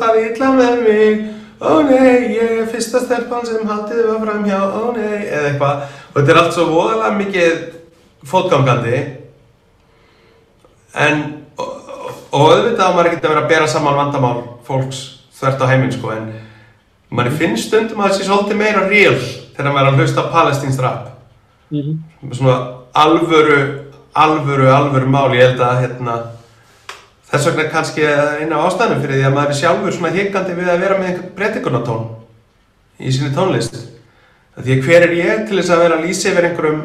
það er er illa með mig. Ó nei, ég er fyrsta stelpan sem haldið var framhjá, ó nei, eða eitthvað. Og þetta er allt svo voðalega mikið fótgangandi. En og og auðvitað á maður ekkert að vera að bera saman vandamál fólks þvert á heiminn sko en manni finnst stundum að það sé svolítið meira real þegar maður er að hlusta á palestínst rap. Svona alvöru alvöru, alvöru mál. Ég held að hérna þess vegna kannski eina ástæðanum fyrir því að maður er sjálfur svona hikandi við að vera með einhvern breytingunatón í sinni tónlist. Því að hver er ég til þess að vera að lýsa yfir einhverjum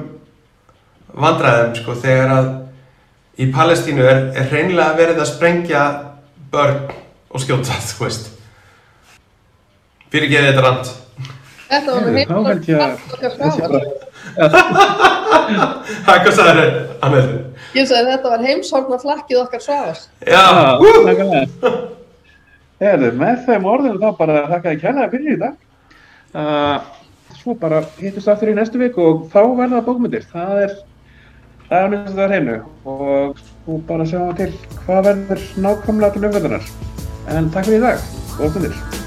vandræðum sko þegar að í Palestínu er, er hreinlega verið að sprengja börn og skjóta þú veist fyrir ekki þetta rand Þetta var bara- Hæ, hvað sagði þér, Anneldur? Ég sagði þetta var heimshorna flakkið okkar svavars. Já, nákvæmlega. Heyrðu, með þeim orðinu þá bara þakka ég kærlega fyrir í dag. Uh, svo bara hittust aftur í næstu viku og þá verða bókmyndir. Það er, það er nýtt að það er hreinu og svo bara sjáum við til hvað verður nákvæmlega til umverðunar. En takk fyrir í dag. Stundir.